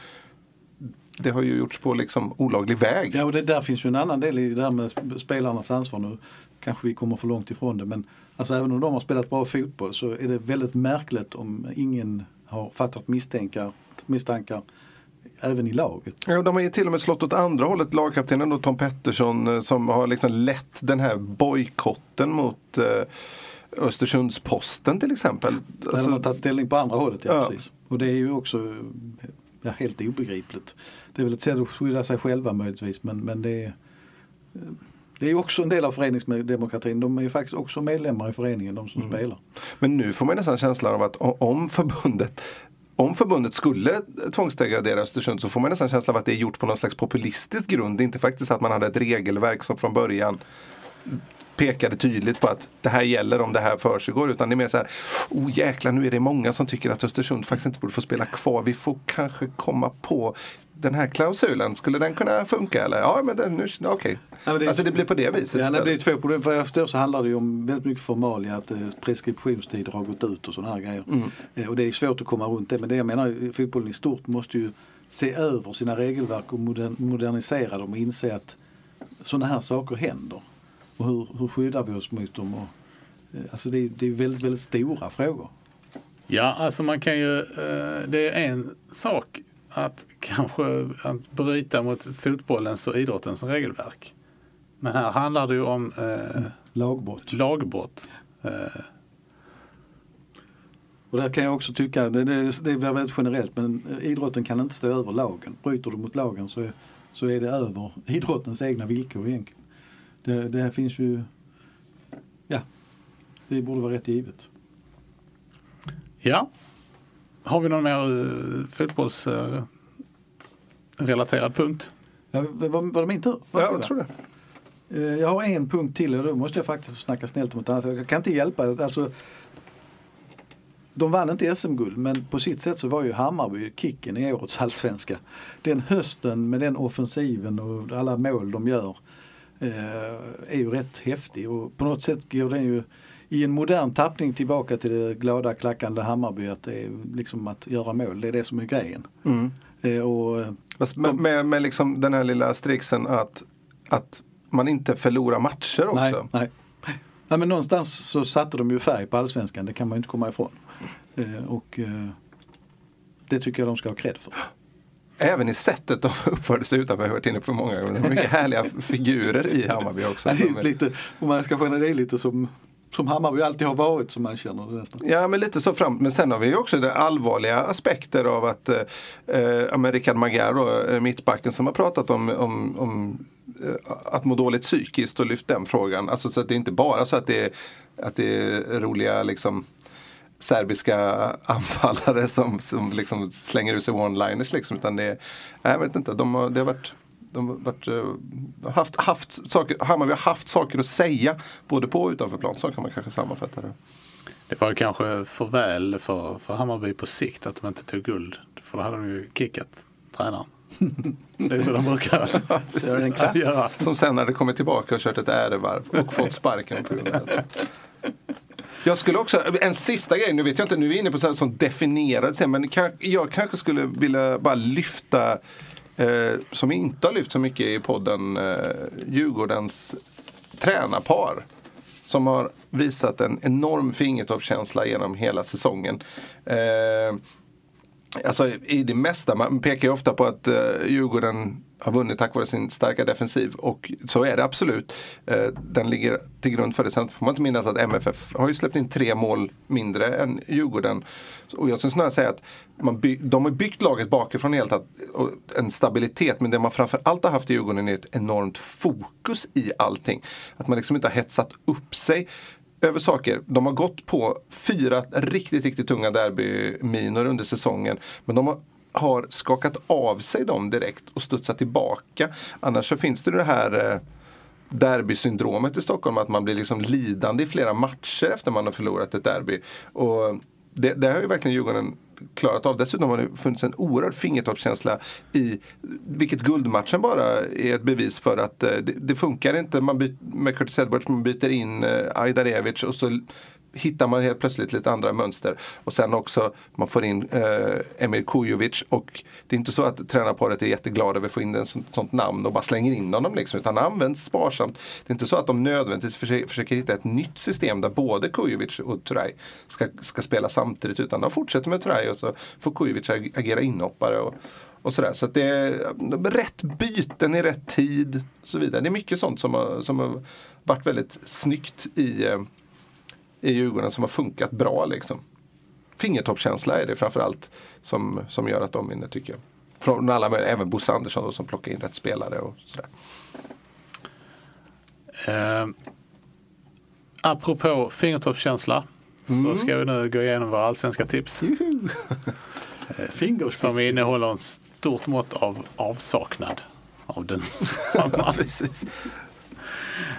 det har ju gjorts på liksom olaglig väg. Ja, och det där finns ju en annan del i det här med spelarnas ansvar nu. Kanske vi kommer för långt ifrån det men alltså även om de har spelat bra fotboll så är det väldigt märkligt om ingen har fattat misstankar, misstankar även i laget. Ja, de har ju till och med slått åt andra hållet. Lagkaptenen då, Tom Pettersson eh, som har liksom lett den här bojkotten mot eh, Östersundsposten till exempel. Alltså, de har tagit ställning på andra hållet, ja, ja. precis. Och det är ju också ja, helt obegripligt. Det är väl ett sätt att skydda sig själva möjligtvis men, men det är det är också en del av föreningsdemokratin. De är ju faktiskt också medlemmar i föreningen, de som mm. spelar. Men nu får man nästan känslan av att om förbundet om förbundet skulle tvångsdegradera Östersund så får man nästan känslan av att det är gjort på någon slags populistisk grund. Inte faktiskt att man hade ett regelverk som från början pekade tydligt på att det här gäller om det här försiggår. Utan det är mer så här, oh jäklar nu är det många som tycker att Östersund faktiskt inte borde få spela kvar. Vi får kanske komma på den här klausulen, skulle den kunna funka eller? Ja men den, nu, okej. Okay. Ja, alltså det blir på det viset. Ja, det blir två problem. För jag förstår så handlar det ju om väldigt mycket formalia, att eh, preskriptionstider har gått ut och sådana här grejer. Mm. Eh, och det är svårt att komma runt det. Men det jag menar, fotbollen i stort måste ju se över sina regelverk och modernisera dem och inse att sådana här saker händer. Och hur, hur skyddar vi oss mot dem? Och, eh, alltså det, det är väldigt, väldigt stora frågor. Ja, alltså man kan ju, det är en sak att kanske att bryta mot fotbollens och idrottens regelverk. Men här handlar det ju om eh, lagbrott. lagbrott. Eh. Och där kan jag också tycka, det, det, det är väldigt generellt, men idrotten kan inte stå över lagen. Bryter du mot lagen så, så är det över idrottens egna villkor egentligen. Det, det här finns ju, ja, det borde vara rätt givet. Ja, har vi någon mer uh, fotbollsrelaterad punkt? Ja, var, var det min tur? Var ja, jag tror det. Uh, jag har en punkt till och då måste jag faktiskt snacka snällt om ett annat. Jag kan inte hjälpa alltså, de vann inte SM-guld men på sitt sätt så var ju Hammarby kicken i årets allsvenska. Den hösten med den offensiven och alla mål de gör eh, är ju rätt häftig och på något sätt går den ju i en modern tappning tillbaka till det glada klackande Hammarby att det är liksom att göra mål, det är det som är grejen. Mm. Eh, och, eh, med, med, med liksom den här lilla strixen att, att man inte förlorar matcher också. Nej, nej. nej men någonstans så satte de ju färg på allsvenskan, det kan man ju inte komma ifrån. Eh, och eh, det tycker jag de ska ha cred för. Även i sättet de uppförde sig utanför, jag har varit inne på många gånger. Det är mycket härliga figurer i Hammarby också. lite, om man ska skönja det är lite som som Hammarby alltid har varit som man känner det nästan. Ja men lite så framåt. Men sen har vi ju också det allvarliga aspekter av att eh, Rickard Magyar, då, eh, mittbacken som har pratat om, om, om eh, att må dåligt psykiskt och lyft den frågan. Alltså så att det är inte bara så att det är, att det är roliga liksom serbiska anfallare som, som liksom slänger ut sig one-liners liksom. Utan det, jag vet inte, de har, det har varit de har varit, uh, haft, haft saker, Hammarby har haft saker att säga både på och utanför plan. Så kan man kanske sammanfatta det. Det var kanske för väl för, för Hammarby på sikt att de inte tog guld. För då hade de ju kickat tränaren. Det är så de brukar göra. Som sen hade kommit tillbaka och kört ett ärevarv och fått sparken. På jag skulle också, en sista grej, nu vet jag inte, nu är vi inne på sånt som definierad sen, men jag kanske skulle vilja bara lyfta eh, som inte har lyft så mycket i podden, eh, Djurgårdens tränarpar. Som har visat en enorm fingertoppskänsla genom hela säsongen. Eh, Alltså i det mesta, man pekar ju ofta på att eh, Djurgården har vunnit tack vare sin starka defensiv och så är det absolut. Eh, den ligger till grund för det. Sen får man inte minnas att MFF har ju släppt in tre mål mindre än Djurgården. Och jag skulle snarare säga att man by- de har byggt laget bakifrån helt att, en stabilitet men det man framförallt har haft i Djurgården är ett enormt fokus i allting. Att man liksom inte har hetsat upp sig över saker. De har gått på fyra riktigt, riktigt tunga derbyminor under säsongen. Men de har, har skakat av sig dem direkt och studsat tillbaka. Annars så finns det det här eh, derbysyndromet i Stockholm. Att man blir liksom lidande i flera matcher efter man har förlorat ett derby. Och det, det har ju verkligen Djurgården klarat av. Dessutom har det funnits en oerhörd fingertoppskänsla i vilket guldmatchen bara är ett bevis för att eh, det, det funkar inte man byter, med Curtis Edwards. Man byter in eh, Ajdarevic och så hittar man helt plötsligt lite andra mönster. Och sen också, man får in eh, Emir Kujovic och det är inte så att tränarparet är jätteglada över att få in ett sånt, sånt namn och bara slänger in honom liksom, utan han används sparsamt. Det är inte så att de nödvändigtvis försöker, försöker hitta ett nytt system där både Kujovic och Turay ska, ska spela samtidigt utan de fortsätter med Turay och så får Kujovic agera inhoppare. Och, och sådär. Så att det är rätt byten i rätt tid. Och så vidare. Det är mycket sånt som har, som har varit väldigt snyggt i, eh, i Djurgården som har funkat bra. Liksom. Fingertoppskänsla är det framförallt som, som gör att de vinner tycker jag. Från alla möjliga, även Bosse Andersson då, som plockar in rätt spelare och sådär. Eh, apropå fingertoppskänsla så ska vi nu gå igenom våra allsvenska tips. Fingerspiss. Som innehåller en stort mått av avsaknad av den Precis.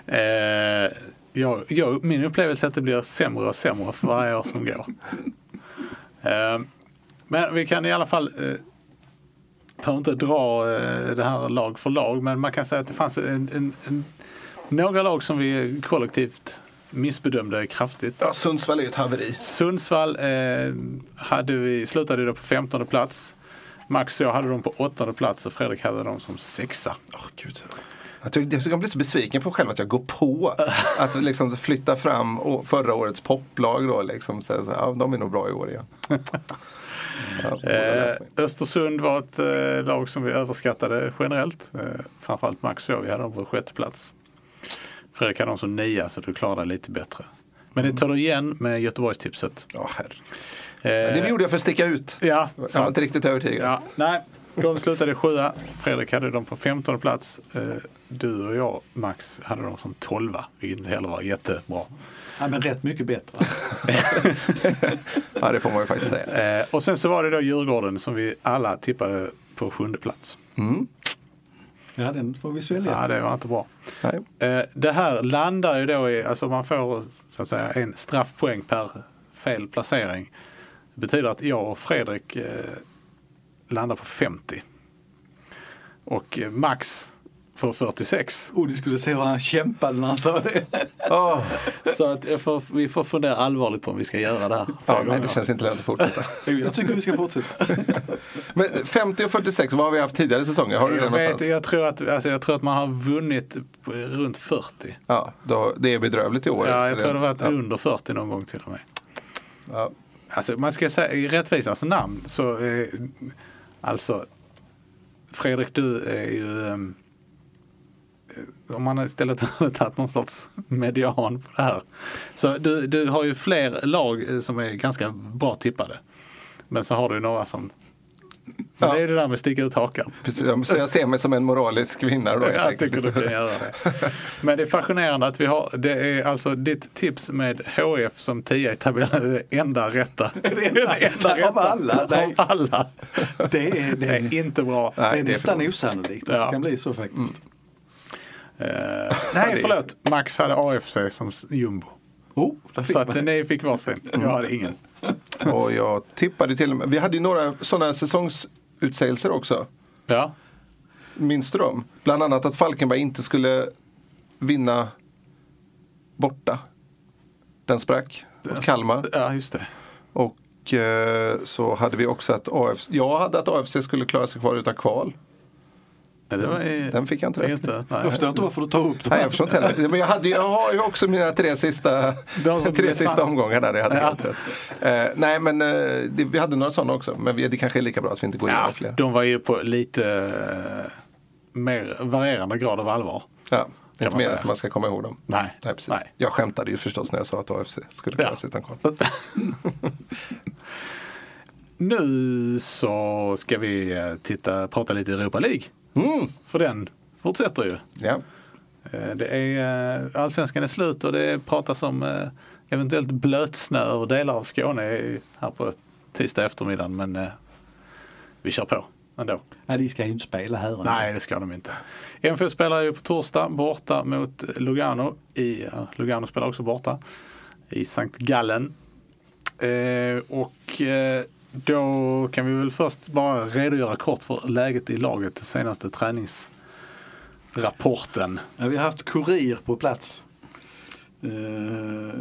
eh, jag, jag, Min upplevelse är att det blir sämre och sämre för varje år som går. Eh, men vi kan i alla fall eh, behöver inte dra eh, det här lag för lag men man kan säga att det fanns en, en, en, några lag som vi kollektivt missbedömde kraftigt. Ja, Sundsvall är ju ett haveri. Sundsvall eh, hade vi, slutade då på 15 plats. Max och jag hade dem på åttonde plats och Fredrik hade dem som sexa. Åh, Gud. Jag tycker jag blir så besviken på själv att jag går på att liksom flytta fram förra årets poplag då. Liksom, så, så, ja, de är nog bra i år igen. Ja, Eh, Östersund var ett eh, lag som vi överskattade generellt. Eh, framförallt Max och jag, vi hade dem på sjätte plats. Fredrik hade dem som nia så du klarade lite bättre. Men det tar du igen med Göteborgstipset. ja, herre. Eh, det gjorde jag för att sticka ut. Ja, Jag var inte riktigt övertygad. Ja, nej, de slutade sjua. Fredrik hade dem på 15 plats. Du och jag, Max, hade dem som tolva, vilket inte heller var jättebra. Ja, men rätt mycket bättre. Ja, det får man ju faktiskt säga. Eh, Och sen så var det då Djurgården som vi alla tippade på sjunde plats. Mm. Ja, den får vi svälja. Ja, det var inte bra. Nej. Eh, Det här landar ju då i, alltså man får så att säga en straffpoäng per fel placering. Det betyder att jag och Fredrik eh, landar på 50. Och eh, Max får 46. Och du skulle se hur han kämpade när han sa det. Åh, Så att jag får, vi får fundera allvarligt på om vi ska göra det här. ja, nej, det känns inte lönt att fortsätta. Jag tycker vi ska fortsätta. Men 50 och 46, vad har vi haft tidigare säsonger? Har du det Jag, vet, jag, tror att, alltså jag tror att man har vunnit runt 40. Ja, då, det är bedrövligt i år. Ja, jag tror det var ja. under 40 någon gång till och med. Ja. Alltså man ska säga i rättvisans namn så eh, alltså Fredrik du är ju ehm, eh, om man istället hade tagit någon sorts median på det här. Så du, du har ju fler lag eh, som är ganska bra tippade. Men så har du några som men Ja. Det är det där med att sticka ut hakan. Precis, så jag ser mig som en moralisk vinnare då. Jag enkelt. tycker du kan göra det. Men det är fascinerande att vi har, det är alltså ditt tips med HF som 10 i tabellen är det enda rätta. Det enda Av alla, nej. Av alla. Det är, det Det är, inte bra. det är Nej, det är nästan osannolikt att Ja. det kan bli så faktiskt. Eh, nej, förlåt. Max hade AFC som jumbo. Oh, Så att ni fick varsin. Jag hade ingen. Och jag tippade till och med, vi hade ju några sådana säsongsutsägelser också. Ja, Minns du dem? Bland annat att Falkenberg inte skulle vinna borta. Den sprack mot Kalmar. ja just det. Och eh, så hade vi också att AFC, jag hade att AFC skulle klara sig kvar utan kval. I, Den fick jag inte rätt inte. Nej. Jag förstår inte varför du tar upp det. Nej, jag förstår inte heller. Men jag, hade, jag har ju också mina tre sista, tre sista omgångar där jag hade Ja. helt rätt. Eh, nej, men eh, det, vi hade några sådana också. Men vi, det kanske är lika bra att vi inte går igenom Ja, fler. de var ju på lite eh, mer varierande grad av allvar. Ja, inte mer säga. att man ska komma ihåg dem. Nej. Nej, precis. Nej. Jag skämtade ju förstås när jag sa att AFC skulle klara Ja. utan kval. Nu så ska vi titta, prata lite Europa League. Mm. För den fortsätter ju. Ja. Eh, Det är, eh, allsvenskan är slut och det pratas om eh, eventuellt blötsnö över delar av Skåne här på tisdag eftermiddag. Men vi kör på ändå. Nej, de ska ju inte spela här. Nej, det ska de inte. MFF spelar ju på torsdag borta mot Lugano. I, Lugano spelar också borta i Sankt Gallen. Eh, och eh, då kan vi väl först bara redogöra kort för läget i laget, den senaste träningsrapporten. Ja, vi har haft kurir på plats. Eh,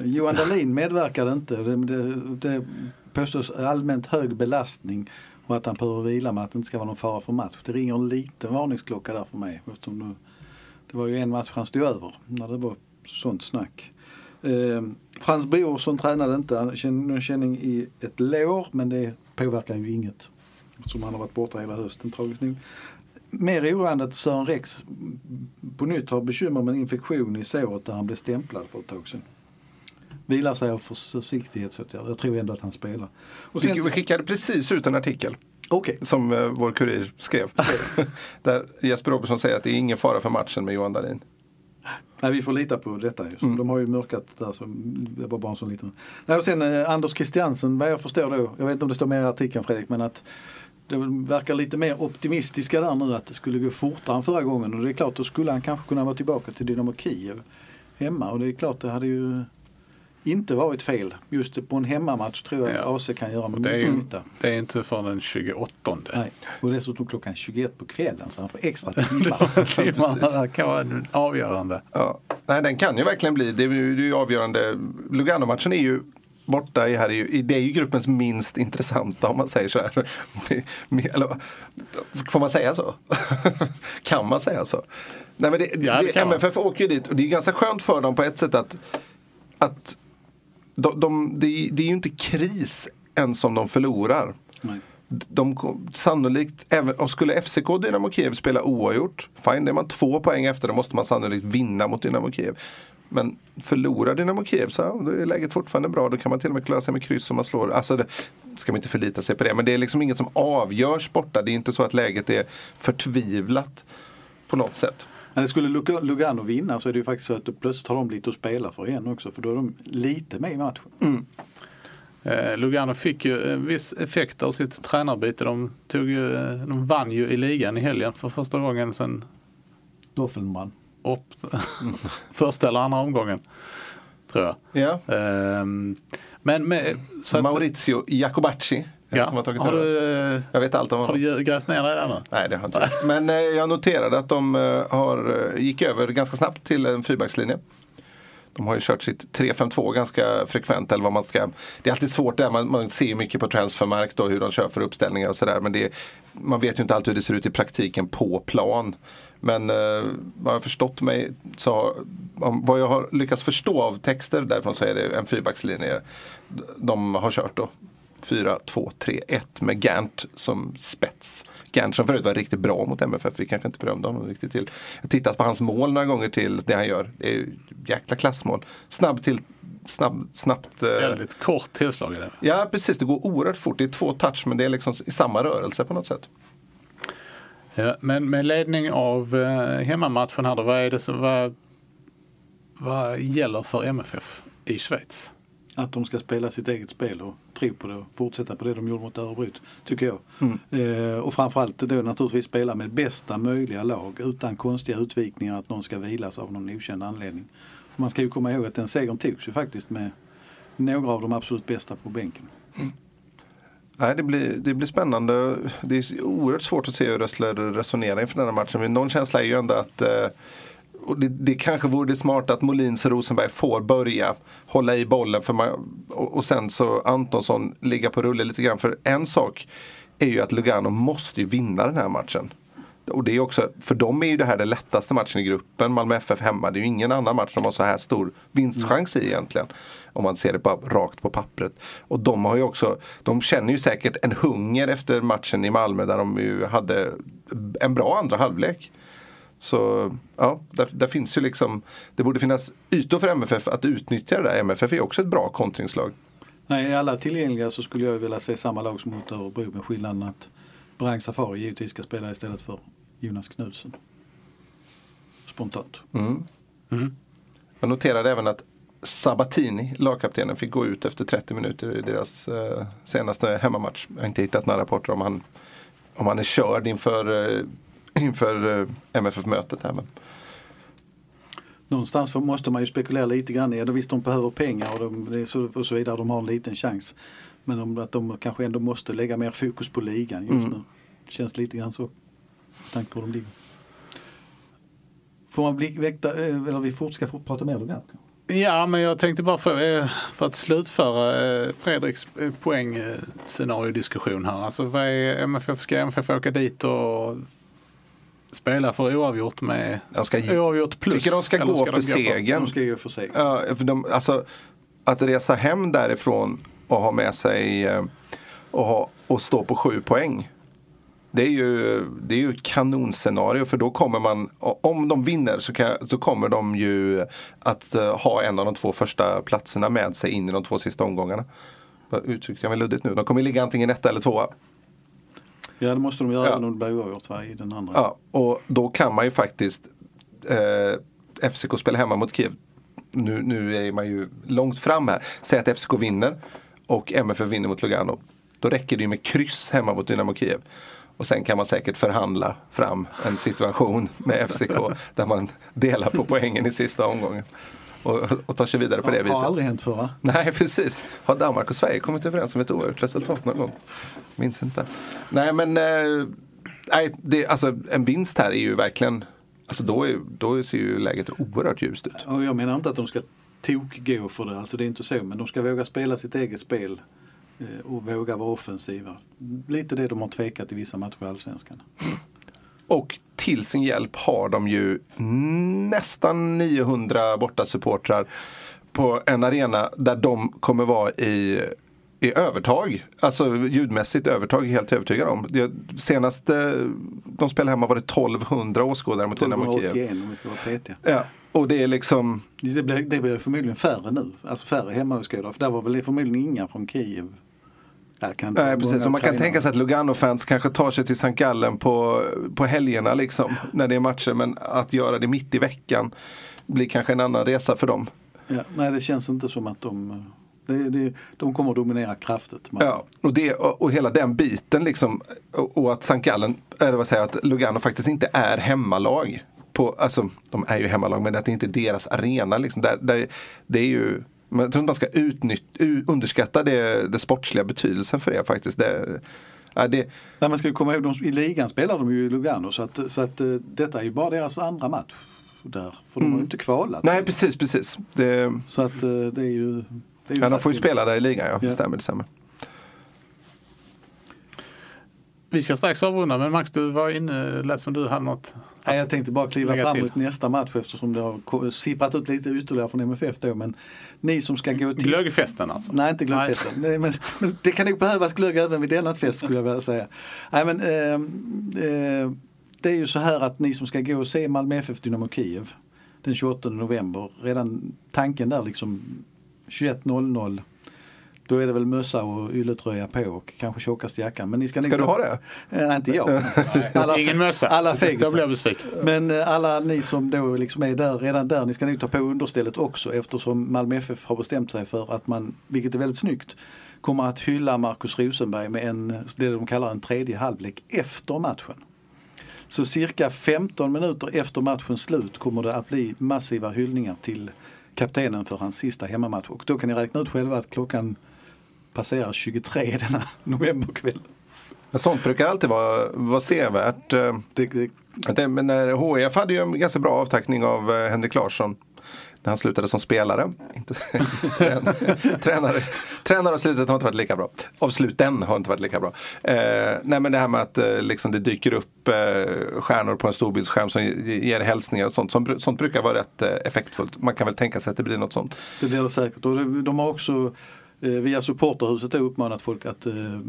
Johan Dahlin medverkade inte. Det, det, det påstås allmänt hög belastning och att han behöver vila med att det inte ska vara någon fara för match. Det ringer en liten varningsklocka där för mig. Eftersom det, det var ju en match han stod över när det var sånt snack. Eh, Frans Brorsson tränade inte. Han kände en känning i ett lår men det påverkar ju inget. Eftersom han har varit borta hela hösten tragiskt nog. Mer oroande att Sören Rex på nytt har bekymmer med en infektion i såret där han blev stämplad för ett tag sedan. Vilar sig av försiktighetsåtgärder. Jag tror ändå att han spelar. Och Vi, vi skickade precis ut en artikel Okej. som eh, vår kurir skrev. där Jesper Robertsson säger att det är ingen fara för matchen med Johan Dahlin. Nej, vi får lita på detta. Just. De har ju mörkat där. Så det var bara en sån liten. Nej, och sen eh, Anders Christiansen, vad jag förstår då. Jag vet inte om det står mer i artikeln Fredrik, men att det verkar lite mer optimistiska där nu att det skulle gå fortare än förra gången. Och det är klart, då skulle han kanske kunna vara tillbaka till Dynamo Kiev hemma. Och det är klart, det hade ju inte varit fel. Just på en hemmamatch tror jag Ja. AC kan göra Det är, nytta. det är inte förrän den 28. Nej. Och dessutom klockan 21 på kvällen så han får extra timmar. Timmarna kan vara avgörande. Ja. Nej, den kan ju verkligen bli. Det är ju, det är ju avgörande. Lugano-matchen är ju borta i här. är ju- Det är ju gruppens minst intressanta om man säger så här. Eller, får man säga så? kan man säga så? Nej, men det, Ja, det det, kan man. MFF åker ju dit och det är ganska skönt för dem på ett sätt att, att de, de, det, det är ju inte kris ens om de förlorar. Nej. De sannolikt, även, och skulle FCK och Dynamo Kiev spela oavgjort, fine, det är man två poäng efter, då måste man sannolikt vinna mot Dynamo Kiev. Men förlorar Dynamo Kiev så ja, då är läget fortfarande bra. Då kan man till och med klara sig med kryss om man slår. Alltså det, ska man inte förlita sig på det. Men det är liksom inget som avgörs borta. Det är inte så att läget är förtvivlat på något sätt. Men skulle Lug- Lugano vinna så är det ju faktiskt så att då plötsligt har de lite att spela för igen också. För då är de lite med i matchen. Eh, Lugano fick ju en viss effekt av sitt tränarbyte. De, tog ju, eh, de vann ju i ligan i helgen för första gången sedan Doffelman. upp, första eller andra omgången. Tror jag. Ja. Ehm, men med, så att, Maurizio Jacobacci. Ja, som har tagit har, du, Jag vet allt om har honom. du grävt ner dig där nu? Nej, det har jag inte. Men eh, jag noterade att de eh, har, eh, gick över ganska snabbt till en fyrbackslinje. De har ju kört sitt 3-5-2 ganska frekvent. Eller vad man, ska. Det är alltid svårt där, man, man ser mycket på transfermark då, hur de kör för uppställningar och sådär. Men det, man vet ju inte alltid hur det ser ut i praktiken på plan. Men eh, vad jag har förstått mig, så, om, vad jag har lyckats förstå av texter därifrån så är det en fyrbackslinje de har kört då. 4, 2, 3, 1 med Gant som spets. Gant som förut var riktigt bra mot MFF. Vi kanske inte berömde honom riktigt till. Jag har tittat på hans mål några gånger till det han gör. Det är jäkla klassmål. Snabb till, snabb, snabbt. eh, Väldigt kort tillslag i det. Ja precis, det går oerhört fort. Det är två touch men det är liksom i samma rörelse på något sätt. Ja, men med ledning av eh, hemmamatchen här då, vad är det som, vad, vad gäller för MFF i Schweiz? Att de ska spela sitt eget spel och tro på det och fortsätta på det de gjorde mot Örebro. Tycker jag. Eh, och framförallt då naturligtvis spela med bästa möjliga lag utan konstiga utvikningar att någon ska vilas av någon okänd anledning. Man ska ju komma ihåg att den segern togs ju faktiskt med några av de absolut bästa på bänken. Nej, det, blir, det blir spännande. Det är oerhört svårt att se hur Rössler resonerar inför den här matchen. Men någon känsla är ju ändå att eh, och det, det kanske vore det smarta att Molins och Rosenberg får börja hålla i bollen för man, och, och sen så Antonsson ligga på rulle lite grann. För en sak är ju att Lugano måste ju vinna den här matchen. Och det är också, för dem är ju det här den lättaste matchen i gruppen. Malmö FF hemma. Det är ju ingen annan match de har så här stor vinstchans i egentligen. Om man ser det bara rakt på pappret. Och de har ju också, de känner ju säkert en hunger efter matchen i Malmö där de ju hade en bra andra halvlek. Så ja, där, där finns ju liksom, det borde finnas ytor för MFF att utnyttja det där. MFF är också ett bra kontringslag. Nej, i alla tillgängliga så skulle jag vilja se samma lag som mot Örebro med skillnaden att Brang Safari givetvis ska spela istället för Jonas Knudsen. Spontant. Jag noterade även att Sabatini, lagkaptenen, fick gå ut efter 30 minuter i deras eh, senaste hemmamatch. Jag har inte hittat några rapporter om han, om han är körd inför, eh, inför eh, MFF-mötet. Här. Men, Någonstans måste man ju spekulera lite grann i, ja, visst de behöver pengar och, de, det och så vidare, de har en liten chans. Men om, att de kanske ändå måste lägga mer fokus på ligan just nu. Känns lite grann så. med tanke på hur de ligger. Får man bli väckta, eh, eller vi fort, ska prata mer Lugano? Ja, men jag tänkte bara för, eh, för att slutföra Fredriks poängscenariodiskussion här. Alltså vad är MFF, ska MFF åka dit och spela för oavgjort med De ska, oavgjort plus? tycker de ska gå de för segern. De ska ju för sig. Ja, för de, alltså, att resa hem därifrån och ha med sig eh, och, ha, och stå på sju poäng. Det är ju, det är ju ett kanonscenario för då kommer man, om de vinner så, kan, så kommer de ju att eh, ha en av de två första platserna med sig in i de två sista omgångarna. Uttryckte jag mig luddigt nu? De kommer ligga antingen etta eller tvåa. Ja det måste de göra Ja. även om det blir oavgjort i den andra. Ja, och då kan man ju faktiskt eh, FCK spela hemma mot Kiev. Nu, nu är man ju långt fram här. Säg att FCK vinner och MFF vinner mot Lugano. Då räcker det ju med kryss hemma mot Dynamo Kiev. Och sen kan man säkert förhandla fram en situation med FCK där man delar på poängen i sista omgången. Och, och tar sig vidare på det Har viset. aldrig hänt förr va? Nej, precis. Har Danmark och Sverige kommit överens om ett oavgjort resultat någon gång? Minns inte. Nej, men eh, nej, det, alltså, en vinst här är ju verkligen, alltså då, är, då ser ju läget oerhört ljust ut. Och jag menar inte att de ska tokgå för det, alltså det är inte så. Men de ska våga spela sitt eget spel eh, och våga vara offensiva. Lite det de har tvekat i vissa matcher i Allsvenskan. Och till sin hjälp har de ju nästan 900 bortasupportrar på en arena där de kommer vara i, i övertag. Alltså ljudmässigt övertag, helt övertygad om. Det, senast eh, de spelade hemma var det 1200 åskådare mot Dynamo Kiev. 1281 om vi ska vara petiga. Ja, och det är liksom, Det blir, det blir förmodligen färre nu. Alltså färre hemmaåskådare. För där var väl förmodligen inga från Kiev. Kan nej, precis. Så man kan tänka sig att Lugano-fans kanske tar sig till St. Gallen på, på helgerna liksom, när det är matcher. Men att göra det mitt i veckan blir kanske en annan resa för dem. Ja, nej, det känns inte som att de... Det, det, de kommer att dominera kraftigt. Man- Ja, och, det, och, och hela den biten liksom. Och, och att St. Gallen, eller vad säger att Lugano faktiskt inte är hemmalag. På, alltså, de är ju hemmalag men att det inte är deras arena. Liksom. Där, där, det är ju, men jag tror inte man ska utnytt, underskatta det, det sportsliga betydelsen för det faktiskt. Det, ja, det, Nej, man ska ju komma ihåg, de, i ligan spelar de ju i Lugano så att, så att eh, detta är ju bara deras andra match där. För de har ju inte kvalat. nej precis, precis. Det, Så att eh, det är ju... Det är ju ja, de får ju spela där i ligan, ja. Ja. Stämmer, det stämmer. Vi ska strax avrunda men Max du var inne, lät som du hade något. Nej, jag tänkte bara kliva fram till. mot nästa match eftersom det har sipprat ut lite ytterligare från MFF då. Men ni som ska gå till... Glöggfesten alltså? Nej, inte glöggfesten. Nej, men det kan nog behövas glögg även vid denna fest skulle jag vilja säga. Nej, men, eh, eh, det är ju så här att ni som ska gå och se Malmö FF Dynamo Kiev den 28 november, redan tanken där liksom 21.00 då är det väl mössa och ylletröja på och kanske tjockaste jackan. Men ni ska, Ska du ta- ha det? Eh, nej, inte jag. Alla- Ingen mössa? Alla Då fegisar. blir jag besviken. Men eh, alla ni som då liksom är där, redan där, ni ska nog ta på understället också eftersom Malmö FF har bestämt sig för att man, vilket är väldigt snyggt, kommer att hylla Markus Rosenberg med en, det de kallar en tredje halvlek efter matchen. Så cirka 15 minuter efter matchens slut kommer det att bli massiva hyllningar till kaptenen för hans sista hemmamatch. Och då kan ni räkna ut själva att klockan passerar 23 denna novemberkväll. Sånt brukar alltid vara, vara sevärt. eh, Det, det, Att det- Men när HIF hade ju en ganska bra avtackning av eh, Henrik Larsson. När han slutade som spelare. Inte, trän, tränare, tränare och slutet har inte varit lika bra. Avsluten har inte varit lika bra. Eh, nej men det här med att eh, liksom det dyker upp eh, stjärnor på en storbildsskärm som ge- ger hälsningar och sånt. Som, sånt brukar vara rätt eh, effektfullt. Man kan väl tänka sig att det blir något sånt. Det blir det säkert. Och de har också eh, Eh, via supporterhuset då uppmanat folk att eh,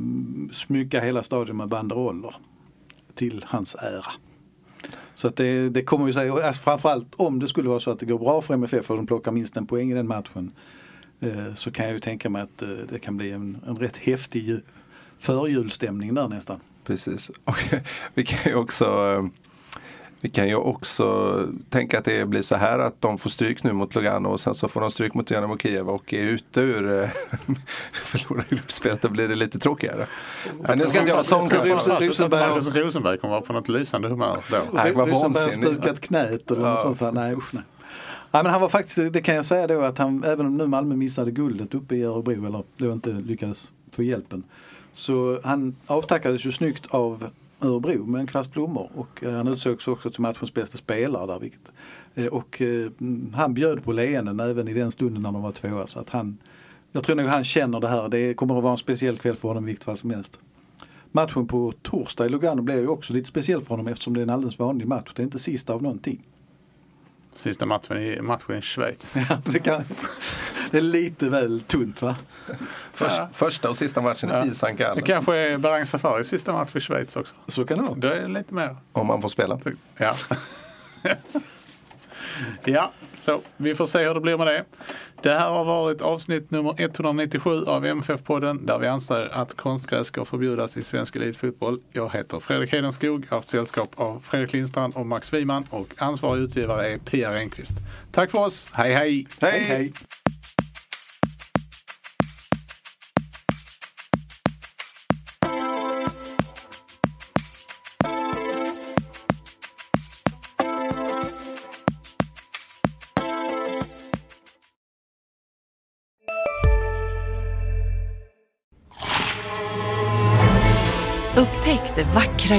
smycka hela stadion med banderoller till hans ära. Så att det, det kommer ju säga, alltså framförallt om det skulle vara så att det går bra för MFF och de plockar minst en poäng i den matchen eh, så kan jag ju tänka mig att eh, det kan bli en, en rätt häftig förjulstämning där nästan. Precis. Och vi kan ju också vi kan ju också tänka att det blir så här att de får stryk nu mot Lugano och sen så får de stryk mot Dynamo Kiev och är ute ur eh, förlorar gruppspelet. Då blir det lite tråkigare. Men nu ska inte jag kanske. Rosenberg- Rosenberg, kommer vara på något lysande humör då. Nej, Rosenberg har stukat knät eller något sånt. Här. Nej, usch, nej. Nej, men han var faktiskt, det kan jag säga då att han, även om nu Malmö missade guldet uppe i Örebro eller då inte lyckades få hjälpen. Så han avtackades ju snyggt av Örebro med en kvast blommor och eh, han utsågs också till matchens bästa spelare där. Vilket, eh, och eh, han bjöd på leenden även i den stunden när de var tvåa. Så att han, jag tror nog han känner det här. Det kommer att vara en speciell kväll för honom i vilket fall som helst. Matchen på torsdag i Lugano blir ju också lite speciell för honom eftersom det är en alldeles vanlig match. Det är inte sista av någonting. Sista matchen i, matchen i Schweiz. Ja, det, kan, det är lite väl tunt va? Först, Ja. Första och sista matchen Ja. i St. Det Gallen. kanske är Barang Safaris sista match i Schweiz också. Så kan det vara. Det är lite mer. Om man får spela. Ja. ja, så vi får se hur det blir med det. Det här har varit avsnitt nummer 197 av MFF-podden där vi anser att konstgräs ska förbjudas i svensk elitfotboll. Jag heter Fredrik Hedenskog, har haft sällskap av Fredrik Lindstrand och Max Wiman och ansvarig utgivare är Pia Renqvist. Tack för oss, hej hej! Hej! Hej.